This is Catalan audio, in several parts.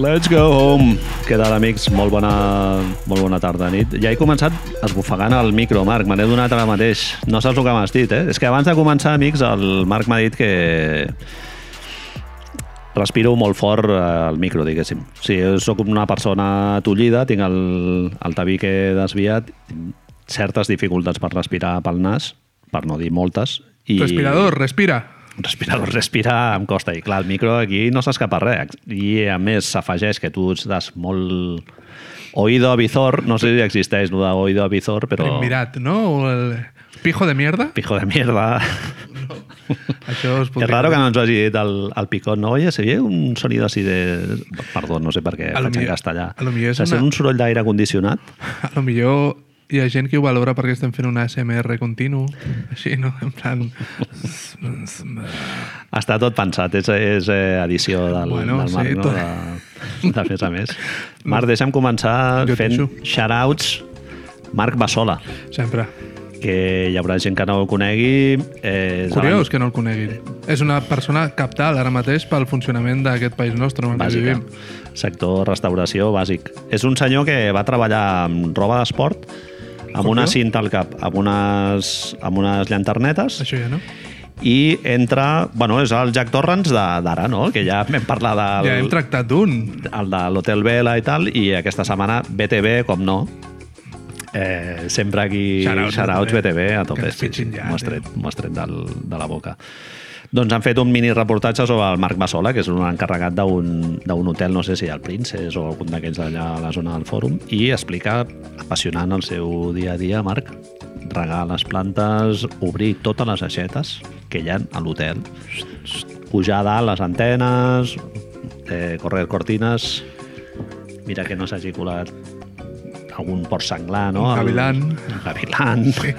Let's go home. Què tal, amics? Molt bona, molt bona tarda, nit. Ja he començat esbufegant el micro, Marc. Me n'he donat ara mateix. No saps el que m'has dit, eh? És que abans de començar, amics, el Marc m'ha dit que respiro molt fort eh, al micro, diguéssim. Sí, sóc una persona tullida, tinc el, el tabique desviat, certes dificultats per respirar pel nas, per no dir moltes. I... Respirador, respira. Respirador, respirar em costa. I clar, el micro aquí no s'escapa res. I a més s'afegeix que tu estàs molt... Oído avizor, no sé si existeix el d'oído avizor, però... Mirat, no? O el pijo de mierda. Pijo de mierda. Això es podria... raro que no ens ho hagi dit el, el picot, no? Oye, sería un sonido así de... Perdó, no sé per què A faig en millor- castellà. a lo millor és una- un soroll d'aire condicionat? A lo millor hi ha gent que ho valora perquè estem fent una SMR continu. Així, no? En plan... Està tot pensat, és, és eh, edició del, Bueno, del Marc, sí, no? tot. De, de més a més. Marc, deixa'm començar Jo fent shoutouts Marc Bassola, Sempre. que hi haurà gent que no el conegui. Eh, Curiós que no el coneguin. És una persona captal ara mateix pel funcionament d'aquest país nostre en bàsica. vivim. Sector restauració bàsic. És un senyor que va treballar amb roba d'esport, amb una cinta al cap, amb unes, amb unes llanternetes, Això ja no? i entra... Bueno, és el Jack Torrance d'ara, no? Que ja vam parlar del, Ja hem tractat d'un. el de l'Hotel Vela i tal, i aquesta setmana BTV, com no, eh, sempre aquí Shoutouts shoutouts BTV. BTV a tope, sí, sí, ja, m'ho has tio. tret, m'ho has tret del, de la boca. Doncs han fet un mini reportatge sobre el Marc Bassola, que és un encarregat d'un hotel, no sé si el Princess o algun d'aquells d'allà a la zona del fòrum, i explica apassionant el seu dia a dia, Marc, regar les plantes, obrir totes les aixetes que hi ha a l'hotel, pujar a dalt les antenes, eh, correr cortines, mira que no s'hagi colat algun port senglar, no? Un gavilan. Un gavilan. Sí.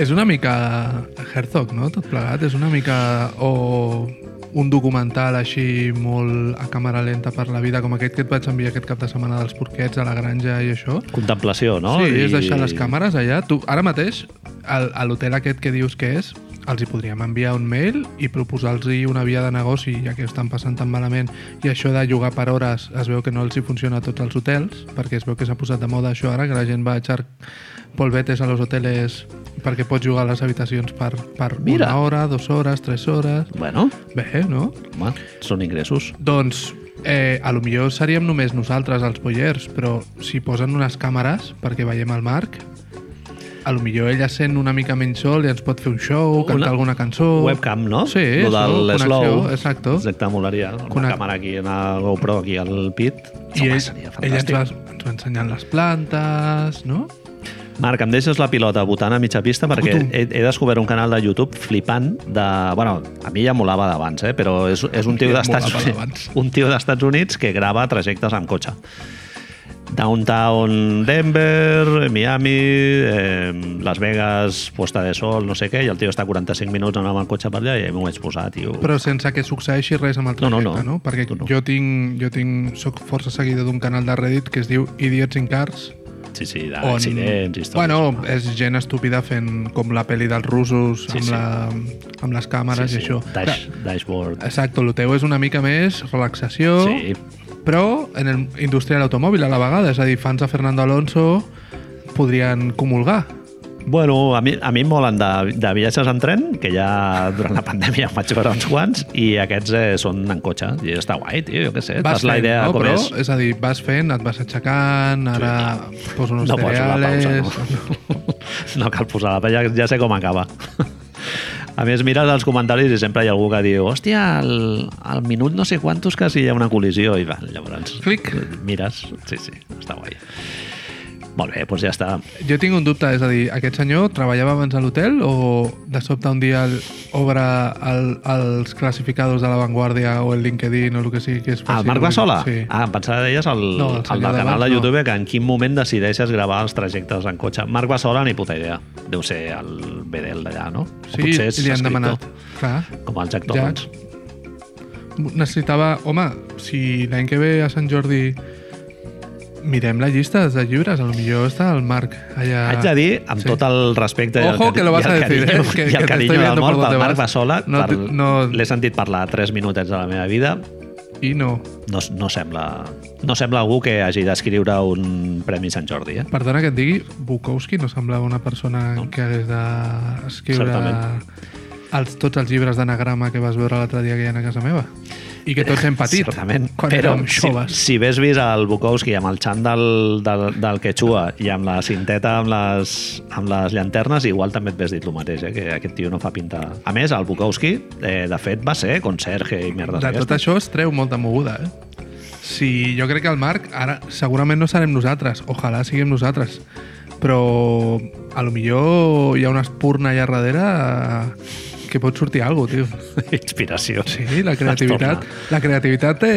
És una mica Herzog, no? Tot plegat. És una mica... O un documental així molt a càmera lenta per la vida, com aquest que et vaig enviar aquest cap de setmana dels porquets a la granja i això. Contemplació, no? Sí, és I- deixar les càmeres allà. Tu, ara mateix, al- a l'hotel aquest que dius que és, els hi podríem enviar un mail i proposar-los una via de negoci, ja que estan passant tan malament, i això de llogar per hores es veu que no els hi funciona a tots els hotels, perquè es veu que s'ha posat de moda això ara, que la gent va a echar polvetes a los hoteles perquè pots jugar a les habitacions per, per Mira. una hora, dues hores, tres hores... Bueno, Bé, no? home, són ingressos. Doncs eh, a lo millor seríem només nosaltres, els pollers, però si posen unes càmeres perquè veiem el Marc, a lo millor ella sent una mica menys sol i ens pot fer un show, cantar Una alguna cançó... Webcam, no? Sí, Lo això, del connexió, slow. exacto. Exacte, molaria. Una Conec- càmera aquí, una GoPro aquí al pit. I Home, ell, seria ella ens va, ens va ensenyant les plantes, no? Marc, em deixes la pilota botant a mitja pista perquè he, he descobert un canal de YouTube flipant de... Bueno, a mi ja molava d'abans, eh? però és, és un tio d'Estats Units, un tio d'Estats Units que grava trajectes amb cotxe. Downtown Denver, Miami, eh, Las Vegas, Puesta de Sol, no sé què, i el tio està 45 minuts anant amb el cotxe per allà i m'ho vaig posar, tio. Però sense que succeeixi res amb el No, no, trajecte, no. no? Perquè No, no. jo tinc, jo tinc, soc força seguidor d'un canal de Reddit que es diu Idiots in Cars, Sí, sí, d'accidents, històries. Bueno, és gent estúpida fent com la pel·li dels russos Sí, amb, sí. La, amb les càmeres sí, i això. Dash, dashboard. Exacte, el teu és una mica més relaxació, Sí. Però en el indústria de l'automòbil a la vegada, és a dir, fans de Fernando Alonso podrien comulgar. Bueno, a mi, a mi em molen de, de viatges en tren, que ja durant la pandèmia em vaig veure uns quants, i aquests eh, són en cotxe. I està guai, tio, jo què sé. Vas la fent, idea no? com però, és. és a dir, vas fent, et vas aixecant, ara poso uns No la cereales... pausa, no. no cal posar la pausa, ja, ja sé com acaba. A més, mires els comentaris i sempre hi ha algú que diu hòstia, al, al minut no sé quantos quasi hi ha una col·lisió i va, llavors Clic. mires, sí, sí, està guai. Molt bé, doncs ja està. Jo tinc un dubte, és a dir, aquest senyor treballava abans a l'hotel o de sobte un dia el- obre el, els classificadors de La Vanguardia o el LinkedIn o el que sigui que és Ah, el fàcil. Marc Bassola? Sí. Ah, em pensava deies el, No, el el, del canal de no. YouTube que en quin moment decideixes gravar els trajectes en cotxe. Marc Bassola, ni puta idea. Deu ser el Bedel d'allà, no? O Sí, potser és li han escriptor, demanat. Clar, Com el Jack Ja. Torrance. necessitava... Home, si l'any que ve a Sant Jordi mirem la llista de llibres, a lo millor està el Marc allà... Haig de dir, amb Sí. tot el respecte Ojo, el, que lo vas a decir, eh, que- i el carinyo del mort, el Marc. Bassola, No per... no- l'he sentit parlar 3 minutets a la meva vida, i no. No, no, sembla, no sembla algú que hagi d'escriure un Premi Sant Jordi. Eh? Perdona que et digui, Bukowski no semblava una persona no. que hagués d'escriure els, tots els llibres d'anagrama que vas veure l'altre dia que hi ha a casa meva. I que tots hem patit Certament. quan Però érem si, joves. si hagués vist el Bukowski amb el xant del, del, del Quechua i amb la cinteta amb les, amb les llanternes, igual també et ves dit el mateix, eh? que aquest tio no fa pinta... A més, el Bukowski, eh, de fet, va ser conserge i merdes De tot això es treu molta moguda, eh? Sí, jo crec que el Marc, ara segurament no serem nosaltres, ojalà siguem nosaltres, però a lo millor hi ha una espurna allà darrere eh, que pot sortir alguna cosa, tio. Inspiració. Sí, la creativitat, la creativitat té,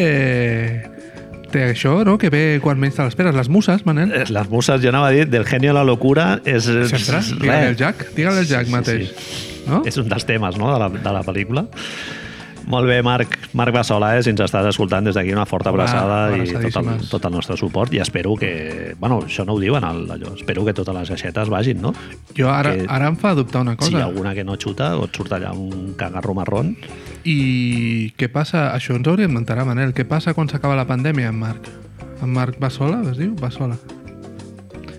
té això, no?, que ve quan menys te l'esperes. Les muses, Manel. Eh, Les muses, jo anava a dir, del genio a la locura és... Sempre. Digue-li al Jack, digue-li al Jack Sí, sí, mateix. sí. No? És un dels temes no? de, la, de la pel·lícula. Molt bé, Marc, Marc Bassola, eh, si ens estàs escoltant des d'aquí una forta abraçada i tot el, tot el nostre suport i espero que... Bueno, això no ho diuen, el, allò, espero que totes les aixetes vagin, no? Jo ara, que- ara em fa dubtar una Si hi ha cosa. alguna que no xuta o et surt allà un cagarro marrón, I què passa? Això ens hauríem d'enterar, Manel. Què passa quan s'acaba la pandèmia, en Marc? En Marc va sola, es diu? Va sola.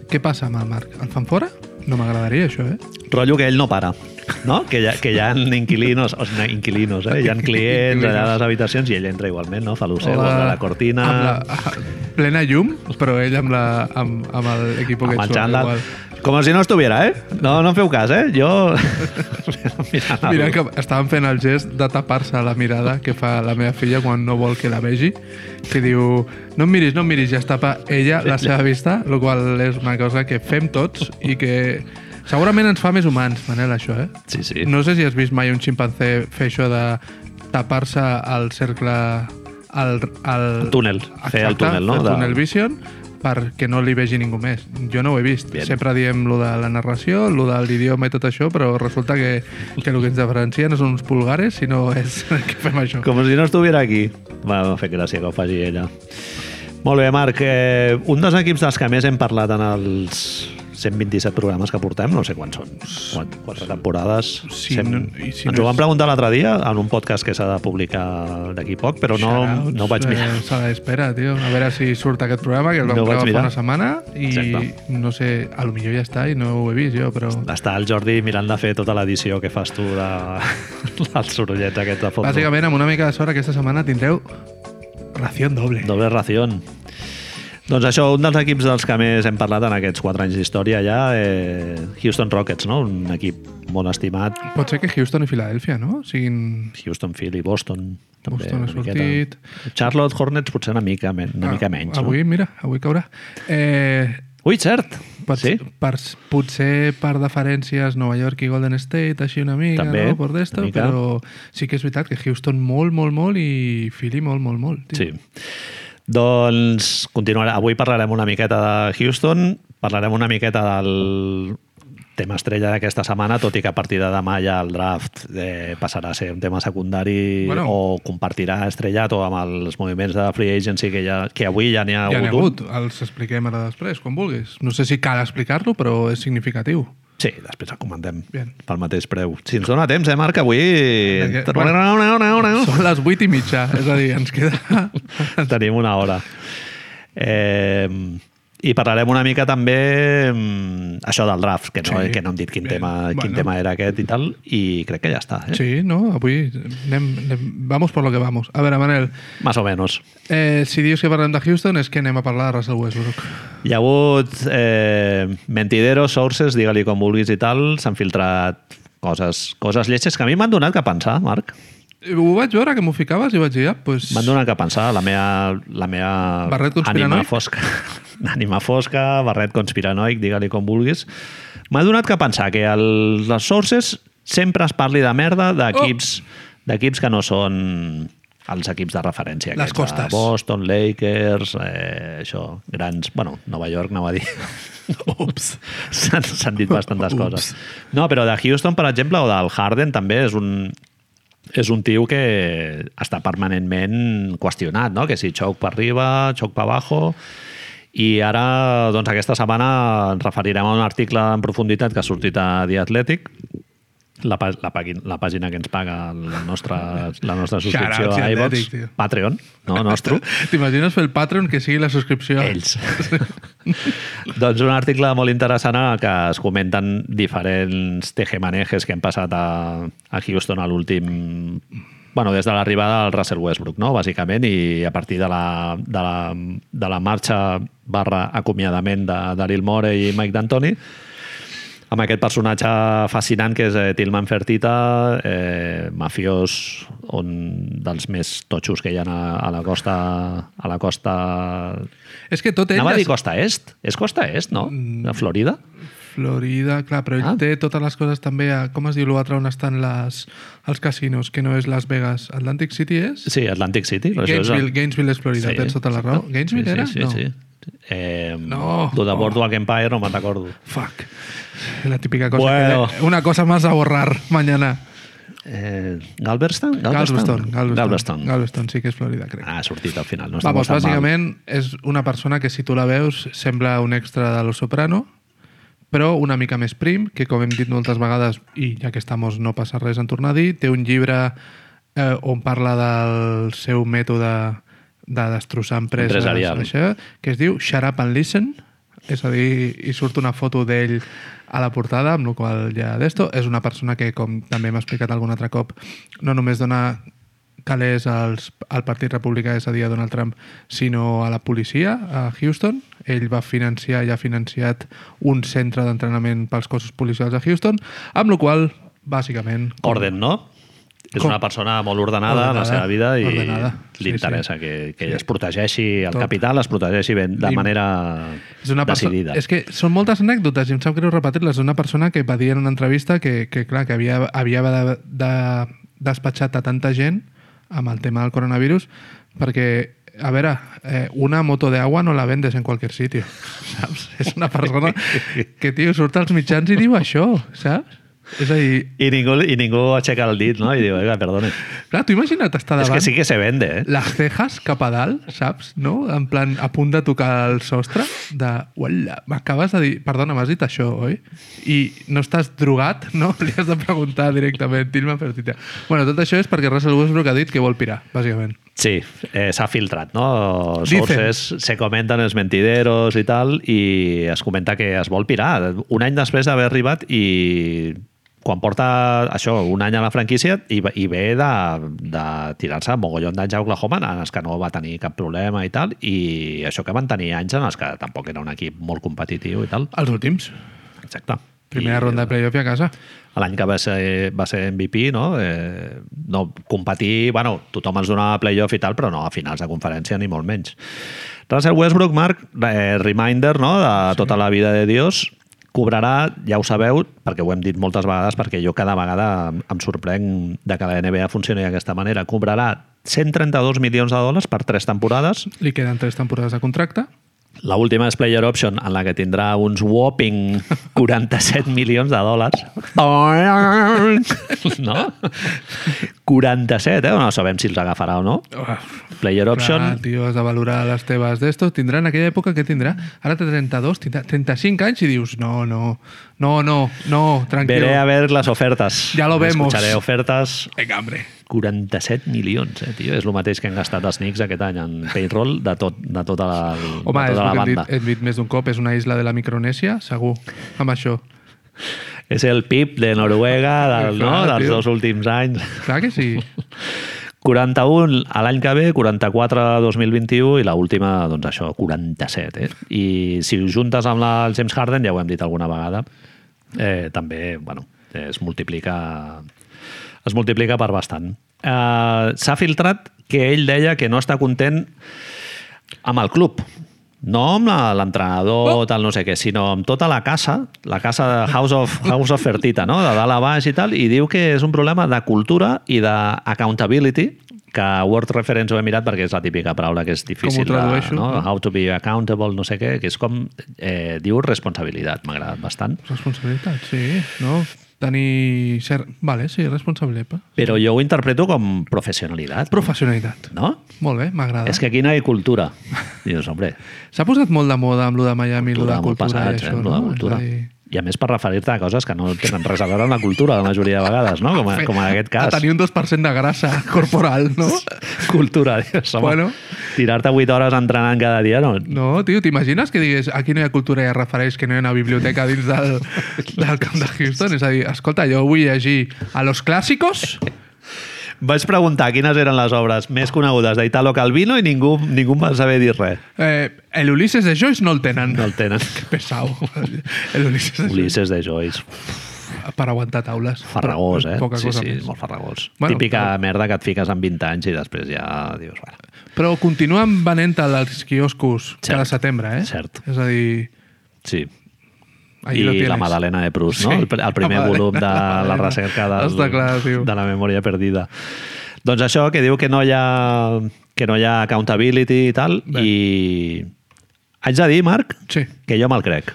Què passa amb el Marc? El fan fora? No m'agradaria, això, eh? rotllo que ell no para, no? Que hi ha, que hi ha inquilinos, o sigui, inquilinos, eh? Hi ha clients allà a les habitacions i ell entra igualment, no? Fa l'ocel, Hola. la, la cortina... Amb la, plena llum, però ell amb, la, amb, amb l'equip que surt. igual. Com si no estuviera, eh? No, no en feu cas, eh? Jo... Mira que estaven fent el gest de tapar-se la mirada que fa la meva filla quan no vol que la vegi, que diu, no em miris, no em miris, ja es tapa ella la seva vista, el qual és una cosa que fem tots i que segurament ens fa més humans, Manel, això, eh? Sí, sí. No sé si has vist mai un ximpanzé fer això de tapar-se al cercle... Al, al... El túnel, fer el túnel, no? El De- túnel vision perquè no li vegi ningú més. Jo no ho he vist. Bien. Sempre diem lo de la narració, lo de l'idioma i tot això, però resulta que, que el que ens diferencia no són uns pulgares, sinó és que fem això. Com si no estuviera aquí. Va, m'ha fet gràcia que ho faci ella. Molt bé, Marc. Eh, un dels equips dels que més hem parlat en els 127 programes que portem, no sé quants són, quatre, quatre temporades. Sí, Sem- no- i si Ens no ho van preguntar l'altre dia en un podcast que s'ha de publicar d'aquí poc, però no, Shoutouts, no ho vaig mirar. Eh, Sala d'espera, tio. A veure si surt aquest programa, que el vam No gravar fa una setmana i Exacte. no sé, a lo millor ja està i no ho he vist jo, però... Està el Jordi mirant de fer tota l'edició que fas tu de... dels sorollets aquests de fons. Bàsicament, amb una mica de sort, aquesta setmana tindreu ració doble. Doble ración. Doncs això, un dels equips dels que més hem parlat en aquests 4 anys d'història ja, eh, Houston Rockets, no? un equip molt estimat. Pot ser que Houston i Filadèlfia, no? Siguin... Houston, Philly, Boston, també Boston ha una miqueta. sortit. Charlotte Hornets potser una mica, una mica Ah, menys. Avui, no? mira, avui caurà. Eh, Ui, cert! pot, sí? per, potser per deferències Nova York i Golden State, així una mica, També, no? Per d'esto, mica. però sí que és veritat que Houston molt, molt, molt i Philly molt, molt, molt. Tio. Sí. Doncs continuarà. Avui parlarem una miqueta de Houston, parlarem una miqueta del tema estrella d'aquesta setmana, tot i que a partir de demà ja el draft eh, passarà a ser un tema secundari Bueno. o compartirà estrellat o amb els moviments de free agency que, ja, que avui ja n'hi ha, Ja n'hi ha hagut. hagut, els expliquem ara després, quan vulguis. No sé si cal explicar-lo, però és significatiu. Sí, després el comentem Bien. pel mateix preu. Si ens dona temps, eh, Marc, avui... Perquè, Són les 8 i mitja, és a dir, ens queda... Tenim una hora. Eh, I parlarem una mica també mm, això del draft, que no, Sí. que no hem dit quin, tema, quin Bueno. tema era aquest i tal, i crec que ja està. Eh? Sí, no? Avui anem, anem, vamos por lo que vamos. A veure, Manel, Más o menos. eh, si dius que parlem de Houston és que anem a parlar de Russell Westbrook. Hi ha hagut eh, mentideros, sources, digue-li com vulguis i tal, s'han filtrat coses, coses lletges que a mi m'han donat que pensar, Marc. Ho vaig veure, que m'ho ficaves i vaig dir, ah, pues... M'han donat que pensar, la meva, la meva Barret ànima fosca. ànima fosca, barret conspiranoic, digue-li com vulguis. M'ha donat que pensar que el, les sources sempre es parli de merda d'equips d'equips que no són els equips de referència. Les costes. Boston, Lakers, eh, això, grans... Bueno, Nova York, anava a dir. Ups. S'han dit bastantes Ups. coses. No, però de Houston, per exemple, o del Harden, també és un, és un tio que està permanentment qüestionat, no? que si xoc per arriba, xoc per abajo... I ara, doncs, aquesta setmana ens referirem a un article en profunditat que ha sortit a The Athletic la, la, la pàgina que ens paga la nostra, la nostra subscripció a iVox. Patreon, no, nostre, T'imagines fer el Patreon que sigui la subscripció? ells. doncs un article molt interessant en el que es comenten diferents tejemanejes que han passat a, a Houston a l'últim bueno, des de l'arribada del Russell Westbrook, no? bàsicament, i a partir de la, de la, de la marxa barra acomiadament de Daryl Morey i Mike D'Antoni, amb aquest personatge fascinant que és eh, Tillman Fertitta, eh, mafiós on dels més totxos que hi ha a, a la costa a la costa... És que tot ell... Anava a dir costa est? És costa est, no? De Florida? Florida, clar, però ell Ah. té totes les coses també a... Com es diu l'altre on estan les, els casinos, que no és Las Vegas? Atlantic City és? Sí, Atlantic City. això és Gainesville, el- Gainesville és Florida, Sí, tens tota la raó. Gainesville sí, era? Sí, no. sí, sí. Eh, No. Tu de Oh. Boardwalk Empire no me'n recordo. Fuck. La típica cosa Bueno. que... Una cosa más a borrar mañana. Eh, Galveston? Galveston. Galveston. Galveston. Galveston, sí que és Florida, crec. Ah, ha sortit al final. No Vamos, tan mal. bàsicament és una persona que si tu la veus sembla un extra de Los Soprano, però una mica més prim, que com hem dit moltes vegades, i ja que estamos no passa res en tornar a dir, té un llibre eh, on parla del seu mètode de destrossar empreses, això, que es diu Shut Up and Listen, és a dir, hi surt una foto d'ell a la portada, amb la qual ja d'esto, és una persona que, com també hem explicat algun altre cop, no només dona calés als, al Partit Republicà, és a dir, a Donald Trump, sinó a la policia a Houston. Ell va financiar i ha financiat un centre d'entrenament pels cossos policials a Houston, amb la qual bàsicament... Orden, no? És Com- una persona molt ordenada, en la Ordenada, seva vida i ordenada. Sí, li interessa sí. que, que Sí. es protegeixi el Tot. capital, es protegeixi ben, de I- manera És una decidida. És que són moltes anècdotes i em sap greu repetir-les. Una persona que va dir en una entrevista que, que clar, que havia, havia de, de, despatxat a tanta gent amb el tema del coronavirus perquè, a veure, eh, una moto de agua no la vendes en qualsevol sitio, saps? És una persona que, tio, surt als mitjans i diu això, saps? És a dir, I ningú, I ningú aixeca el dit, no? I diu, oiga, perdone. clar, tu imagina't estar És davant... que sí que se vende, eh? les cejas cap a dalt, saps? No? En plan, a punt de tocar el sostre, de... Uala, m'acabes de dir... Perdona, m'has dit això, oi? I no estàs drogat, no? Li has de preguntar directament, Tilma Fertita. Bueno, tot això és perquè Russell Westbrook ha dit que vol pirar, bàsicament. Sí, eh, s'ha filtrat, no? Dicen. Sources se comenten els mentideros i tal, i es comenta que es vol pirar. Un any després d'haver arribat i quan porta això, un any a la franquícia i, i ve de, de tirar-se mogollon d'anys a Oklahoma en els que no va tenir cap problema i tal, i això que van tenir anys en els que tampoc era un equip molt competitiu i tal. Els últims. Exacte. Primera I, ronda de playoff i a casa. L'any que va ser, va ser MVP, no? Eh, no competir, bueno, tothom ens donava playoff i tal, però no a finals de conferència ni molt menys. Russell Westbrook, Marc, eh, reminder no? de sí. tota la vida de Dios, cobrarà, ja ho sabeu, perquè ho hem dit moltes vegades, perquè jo cada vegada em- em sorprenc de que la NBA funcioni d'aquesta manera, cobrarà 132 milions de dòlars per tres temporades, Li queden tres temporades de contracte. La última és Player Option, en la que tindrà uns whopping 47 milions de dòlars. No? 47, eh? No sabem si els agafarà o no. Player Option, Clar, tio, has de valorar les teves d'estos. Tindrà en aquella època, què tindrà? Ara té 32, tindrà 35 anys i dius, no, no, no, no, no, tranquil. veré a ver las ofertas. Ya lo vemos. Escucharé ofertas. Vinga, hombre. 47 milions, eh, tio. És el mateix que han gastat els Knicks aquest any en payroll de, tot, de tota la, Home, de tota la el banda. dit, hem dit més d'un cop, és una isla de la Micronèsia, segur, amb això. És el PIB de Noruega del, no? Clar, dels tio. dos últims anys. Clar que sí. 41 a l'any que ve, 44 a 2021 i l'última, doncs això, 47. Eh? I si ho juntes amb la, el James Harden, ja ho hem dit alguna vegada, eh, també, bueno, es multiplica es multiplica per bastant. Eh, S'ha filtrat que ell deia que no està content amb el club, no amb la- l'entrenador, oh. tal, no sé què, sinó amb tota la casa, la casa de House of, House of Fertita, no? de dalt a baix i tal, i diu que és un problema de cultura i d'accountability, que Word Reference ho he mirat perquè és la típica paraula que és difícil de, tradueixo? no? How to be accountable, no sé què, que és com, eh, diu responsabilitat, m'ha agradat bastant. Responsabilitat, sí, no? Tenir... Ser... Vale, sí, responsabilitat. Però jo ho interpreto com professionalitat, Professionalitat. no? Molt bé, m'agrada. És que aquí no hi ha cultura. Dius, hombre, S'ha posat molt de moda amb lo de Miami, lo Cultura de molt cultura passats, i eh, això, amb lo de no? cultura. És dir, I a més per referir-te a coses que no tenen res a veure amb la cultura la majoria de vegades, no? Com, a, com en aquest A cas. tenir un 2% de grassa corporal, no? Cultura, dius, home, Bueno. tirar-te 8 hores entrenant cada dia, no? No, tio, t'imagines que digués aquí no hi ha cultura i es refereix que no hi ha una biblioteca dins del, del camp de Houston? És a dir, escolta, jo vull llegir a los clàssicos Vaig preguntar quines eren les obres més conegudes d'Italo Calvino i ningú, ningú em va saber dir res. eh, el Ulises de Joyce no el tenen. No el tenen. Pesau. El Ulises de Joyce. Ulisses de Joyce. Per aguantar taules. Farragós, eh? Poca sí, cosa sí, més. molt farragós. Bueno, Típica però- merda que et fiques amb 20 anys i després ja dius, bueno, Però continuen venent-te'l als quioscos Cert. cada setembre, eh? Cert. És a dir, sí. Ahí I la. Madalena de Proust, no? Sí, el, el la primer Madalena, volum de la la recerca del, Està clar, tio. de la memòria perdida. Doncs això, que diu que no hi ha, que no hi ha accountability i tal, Bé. i haig de dir, Marc, Sí. que jo me'l crec.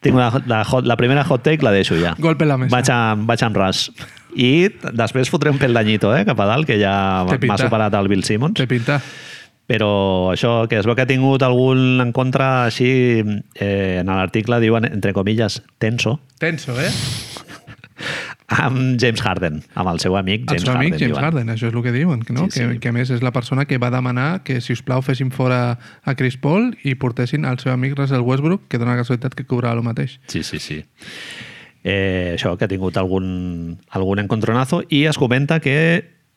Tinc una, la, hot, la primera hot take la deixo ja. Golpe la mesa. Vaig, amb, vaig amb ras. I després fotré un pel d'anyito, eh, cap a dalt, que ja m'ha superat el Bill Simmons. Té pinta. Però això, que es veu que ha tingut algun en contra així, eh, en l'article diuen, entre comilles, tenso, Tenso, eh? amb James Harden, amb el seu amic El James seu amic Harden. James diuen. Harden, això és el que diuen, que, no? Sí, que, sí. que a més és la persona que va demanar que, si us plau, fessin fora a Chris Paul i portessin al seu amic Russell Westbrook, que dona la casualitat que cobrava el mateix. Sí, sí, sí. Eh, això, que ha tingut algun, algun encontronazo i es comenta que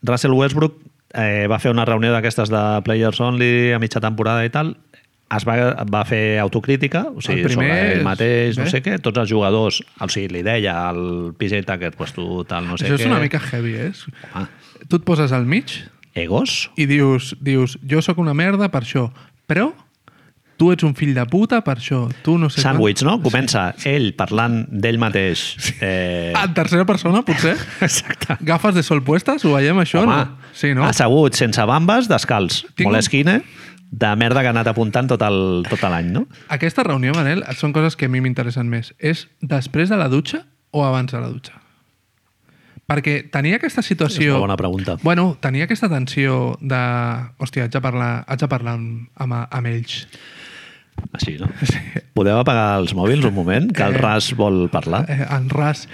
Russell Westbrook eh, va fer una reunió d'aquestes de Players Only a mitja temporada i tal es va, va fer autocrítica, o sigui, El primer sobre ell és- mateix, no bé. sé què, tots els jugadors, o sigui, li deia al PJ Tucker, pues tu tal, no sé això què... és una mica heavy, eh? Home, Tu et poses al mig egos? i dius, dius jo sóc una merda per això, però tu ets un fill de puta per això. Tu no sé Sandwich, no? Comença ell parlant d'ell mateix. Eh... En tercera persona, potser? Exacte. Gafes de sol puestes? Ho veiem, això? Home, no? Sí, no? assegut, sense bambes, descalç. Tinc Molt esquina, de merda que ha anat apuntant tot el- tot l'any, no? Aquesta reunió, Manel, són coses que a mi m'interessen més. És després de la dutxa o abans de la dutxa? Perquè tenia aquesta És situació... una bona pregunta. Bueno, tenia aquesta tensió de... Hòstia, haig de parlar, haig de parlar amb, amb, amb ells. Així, no? Podeu apagar els mòbils un moment, que el Eh, Ras vol parlar? Eh, en Ras...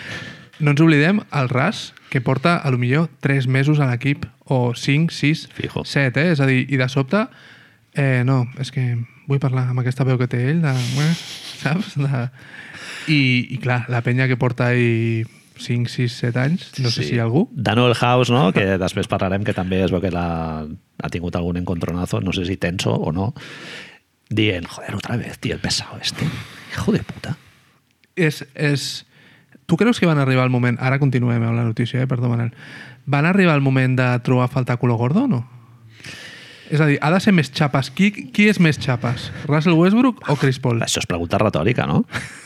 No ens oblidem, el Ras, que porta, a lo millor, 3 mesos a l'equip, o 5, 6, Fijo. 7, eh? És a dir, i de sobte... Eh, no, és que vull parlar amb aquesta veu que té ell, de... Saps? De... I, I, clar, la penya que porta ahí 5, 6, 7 anys, no sé si hi ha algú. Daniel House, no? que després parlarem, que també es veu que la, ha tingut algun encontronazo, no sé si tenso o no, dient, joder, otra vez, tío, el pesado este. Hijo de puta. És, és... Tu creus que van arribar al moment... Ara continuem amb la notícia, eh? perdó, Manel. Van arribar al moment de trobar a faltar color gordo o no? És a dir, ha de ser més xapes. Qui, qui és més xapes? Russell Westbrook o Chris Paul? Això és pregunta retòrica, no?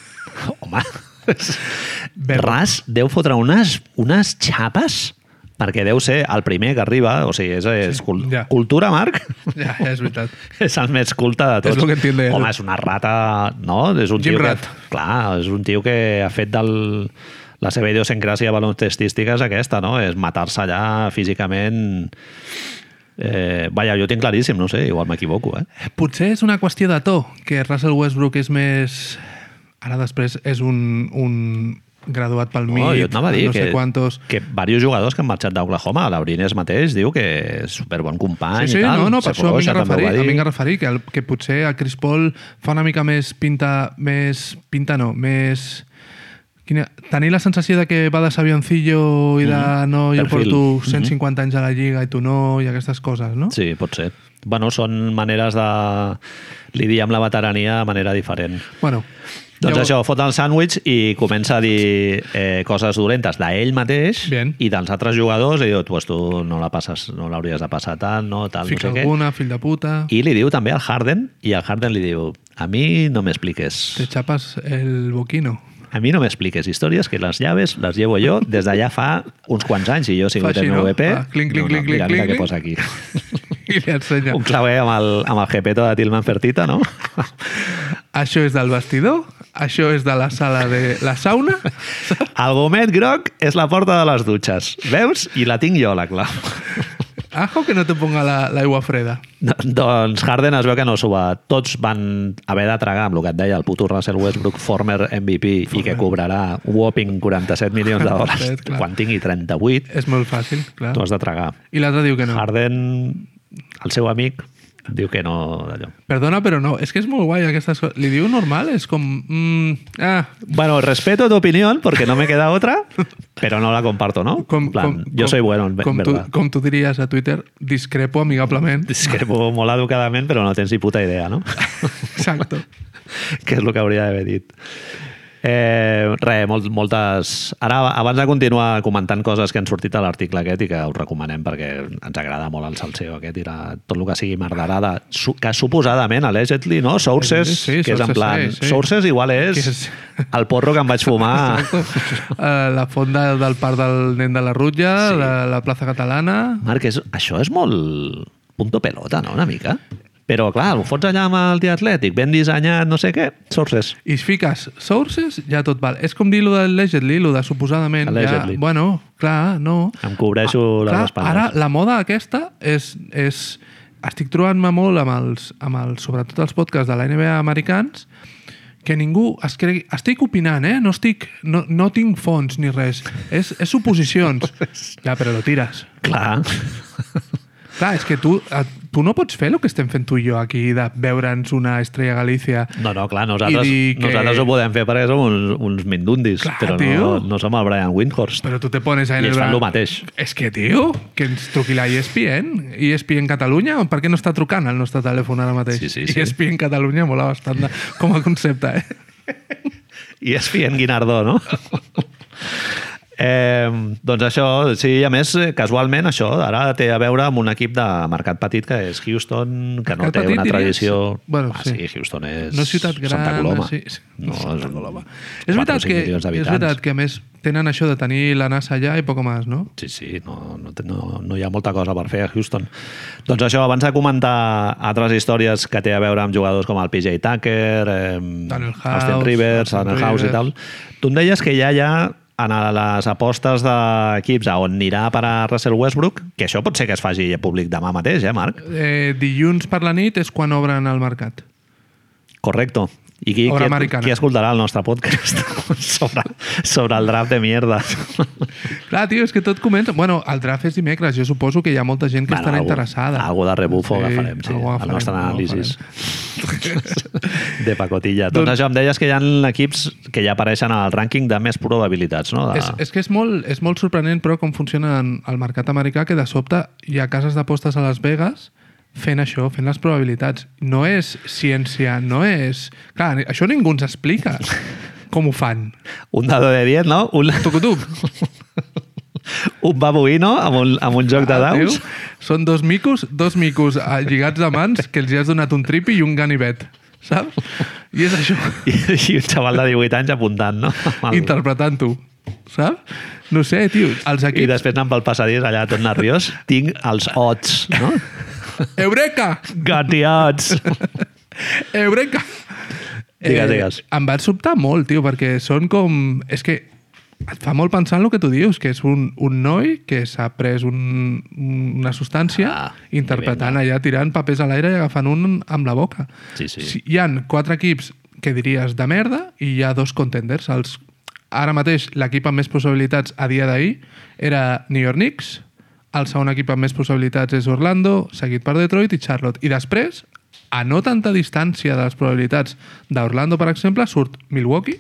Home, Ras deu fotre unes, unes xapes perquè deu ser el primer que arriba, o sigui, és, és cul ja. cultura, Marc? Ja, ja és veritat. és el més culte de tots. És lo que entiende. Home, és una rata, no? És un Jim tio Rat. que, clar, és un tio que ha fet del, la seva idiosincràsia baloncestística és aquesta, no? És matar-se allà físicament... Eh, vaja, jo tinc claríssim, no sé, igual m'equivoco, eh? Potser és una qüestió de to, que Russell Westbrook és més... Ara després és un, un graduat pel No, MIT, jo et anava a dir no que, sé quantos... que diversos jugadors que han marxat d'Oklahoma, l'Abrines mateix diu que és superbon company Sí, sí, i tal. no, no, per això a també ho referit, va a mi m'he referit que, el, que potser el Chris Paul fa una mica més pinta, més pinta no, més... Quina, tenir la sensació de que va de sabioncillo i de no, jo. Perfil. porto 150 anys a la lliga i tu no, i aquestes coses, no? Sí, pot ser. Bueno, són maneres de lidiar amb la veterania de manera diferent. Bueno, Doncs llavors- això, fot el sàndwich i comença a dir eh, coses dolentes d'ell mateix Bien. i dels altres jugadors i diu, pues tu no la passes, no l'hauries de passar tant, no, tal, Fica no sé alguna, fill de puta, què. I li diu també al Harden i el Harden li diu, a mi no me expliques te chapas el boquino. A mi no me expliques històries, que les llaves les llevo jo des d'allà fa uns quants anys i jo he sigut Fa així, no? MVP. Va, clinc, clinc, clinc, mira, què posa aquí. I li ensenya. Un clavé amb el, amb el jepeto de Tilman Fertita, no? Això és del vestidor, això és de la sala de la sauna. El gomet groc és la porta de les dutxes. Veus? I la tinc jo, la clau. Ajo que no te ponga la- l'aigua freda. No, doncs Harden es veu que no s'ho va... Tots van haver de tragar amb el que et deia el puto Russell Westbrook, former MVP, i que cobrarà whopping 47 milions de dòlars 47, clar. quan tingui 38, És molt fàcil, clar. tu has de tragar. I l'altre diu que no. Harden, el seu amic, diu que no d'allò. Perdona, però no. És que és molt guai aquestes coses. Li diu normal? És com... Mm, ah, Bueno, respeto tu opinión porque no me queda otra, pero no la comparto, ¿no? com, plan, com, yo com, soy bueno, en com tu, verdad. com tu diries a Twitter, discrepo amigablement. Discrepo molt educadament, però no tens ni puta idea, no? Exacto. que és el que hauria d'haver dit. Eh, res, molt, moltes... Ara, abans de continuar comentant coses que han sortit a l'article aquest i que us recomanem perquè ens agrada molt el salseo aquest i la, tot el que sigui mardarada, su, que suposadament, allegedly, no? Sources, Sí, sí, que és en plan... sí, sí. Sources igual és, Que és- el porro que em vaig fumar... Uh, la fonda del parc del nen de la Rutlla, Sí. sí. la, la plaça catalana... Marc, és, això és molt punto pelota, no?, una mica. Però, clar, ho fots allà amb el dia atlètic, ben dissenyat, no sé què, sources. I si fiques sources, ja tot val. És com dir lo de allegedly, lo de suposadament. Allegedly. Ja, bueno, clar, no. Em cobreixo les clar, espatlles. Ara, la moda aquesta és... és estic trobant-me molt amb els, amb els, sobretot els podcasts de la NBA americans, que ningú es cregui... Estic opinant, eh? No, estic, no, no tinc fons ni res. És, és suposicions. ja, però lo tires. Clar. Clar, és que tu, eh, tu no pots fer el que estem fent tu i jo aquí de veure'ns una estrella Galícia No, no, clar, nosaltres, que- nosaltres ho podem fer perquè som uns, uns mindundis, Clar, però no, tio. no som el Brian Windhorst. Però tu te pones en I el ells fan lo mateix. És que, tio, que ens truqui la ESPN. ESPN Catalunya, per què no està trucant el nostre telèfon ara mateix? Sí, sí, sí. ESPN Catalunya mola bastant de, com a concepte, eh? Fien Guinardó, no? Eh, doncs això, sí, a més, eh, casualment, això ara té a veure amb un equip de mercat petit que és Houston, que no Mercat té petit, una diries? tradició... Bueno, ah, sí. sí. Houston és No és ciutat gran. Santa Coloma. Sí, sí. No, és, Santa Coloma. És veritat, que, és veritat que, a més, tenen això de tenir la NASA allà i poc més, no? Sí, sí, no, no, no, no hi ha molta cosa per fer a Houston. Doncs això, abans de comentar altres històries que té a veure amb jugadors com el PJ Tucker, eh, Daniel House, Austin Rivers, Daniel House i tal, tu em deies que ja hi ha en les apostes d'equips a on anirà per a Russell Westbrook, que això pot ser que es faci públic demà mateix, eh, Marc? Eh, dilluns per la nit és quan obren el mercat. Correcto. I qui, Obra qui, americana. qui escoltarà el nostre podcast sobre, sobre el draft de mierda? Clar, tio, és que tot comença... Bueno, el draft és dimecres, jo suposo que hi ha molta gent que estarà algo- interessada. Algo de rebufo Sí, agafarem, sí, algo el agafarem, nostre anàlisis agafarem. de pacotilla. Doncs, Doncs- això em deies que hi ha equips que ja apareixen al rànquing de més probabilitats, no? De... És, és que és molt, és molt sorprenent, però, com funciona el mercat americà, que de sobte hi ha cases d'apostes a Las Vegas fent això, fent les probabilitats. No és ciència, no és... Clar, això ningú ens explica com ho fan. Un dado de 10, no? Un, Tucutup. un babuïno amb un, amb un joc de daus. Són dos micos, dos micos eh, lligats de mans que els hi has donat un tripi i un ganivet, saps? I és això, I, I un xaval de 18 anys apuntant, no? El- interpretant-ho, saps? No sé, tio, els I equips... després anant pel passadís allà tot nerviós, tinc els odds, no? Eureka! Got the odds! Eureka! Digues, digues. Em va sobtar molt, tio, perquè són com... És que et fa molt pensar en el que tu dius, que és un, un noi que s'ha pres un, una substància Ah, interpretant allà, tirant papers a l'aire i agafant un amb la boca. Sí, sí. Si- Hi han quatre equips que diries de merda i hi ha dos contenders. Els, ara mateix l'equip amb més possibilitats a dia d'ahir era New York Knicks, el segon equip amb més possibilitats és Orlando, seguit per Detroit i Charlotte. I després, a no tanta distància de les probabilitats d'Orlando, per exemple, surt Milwaukee,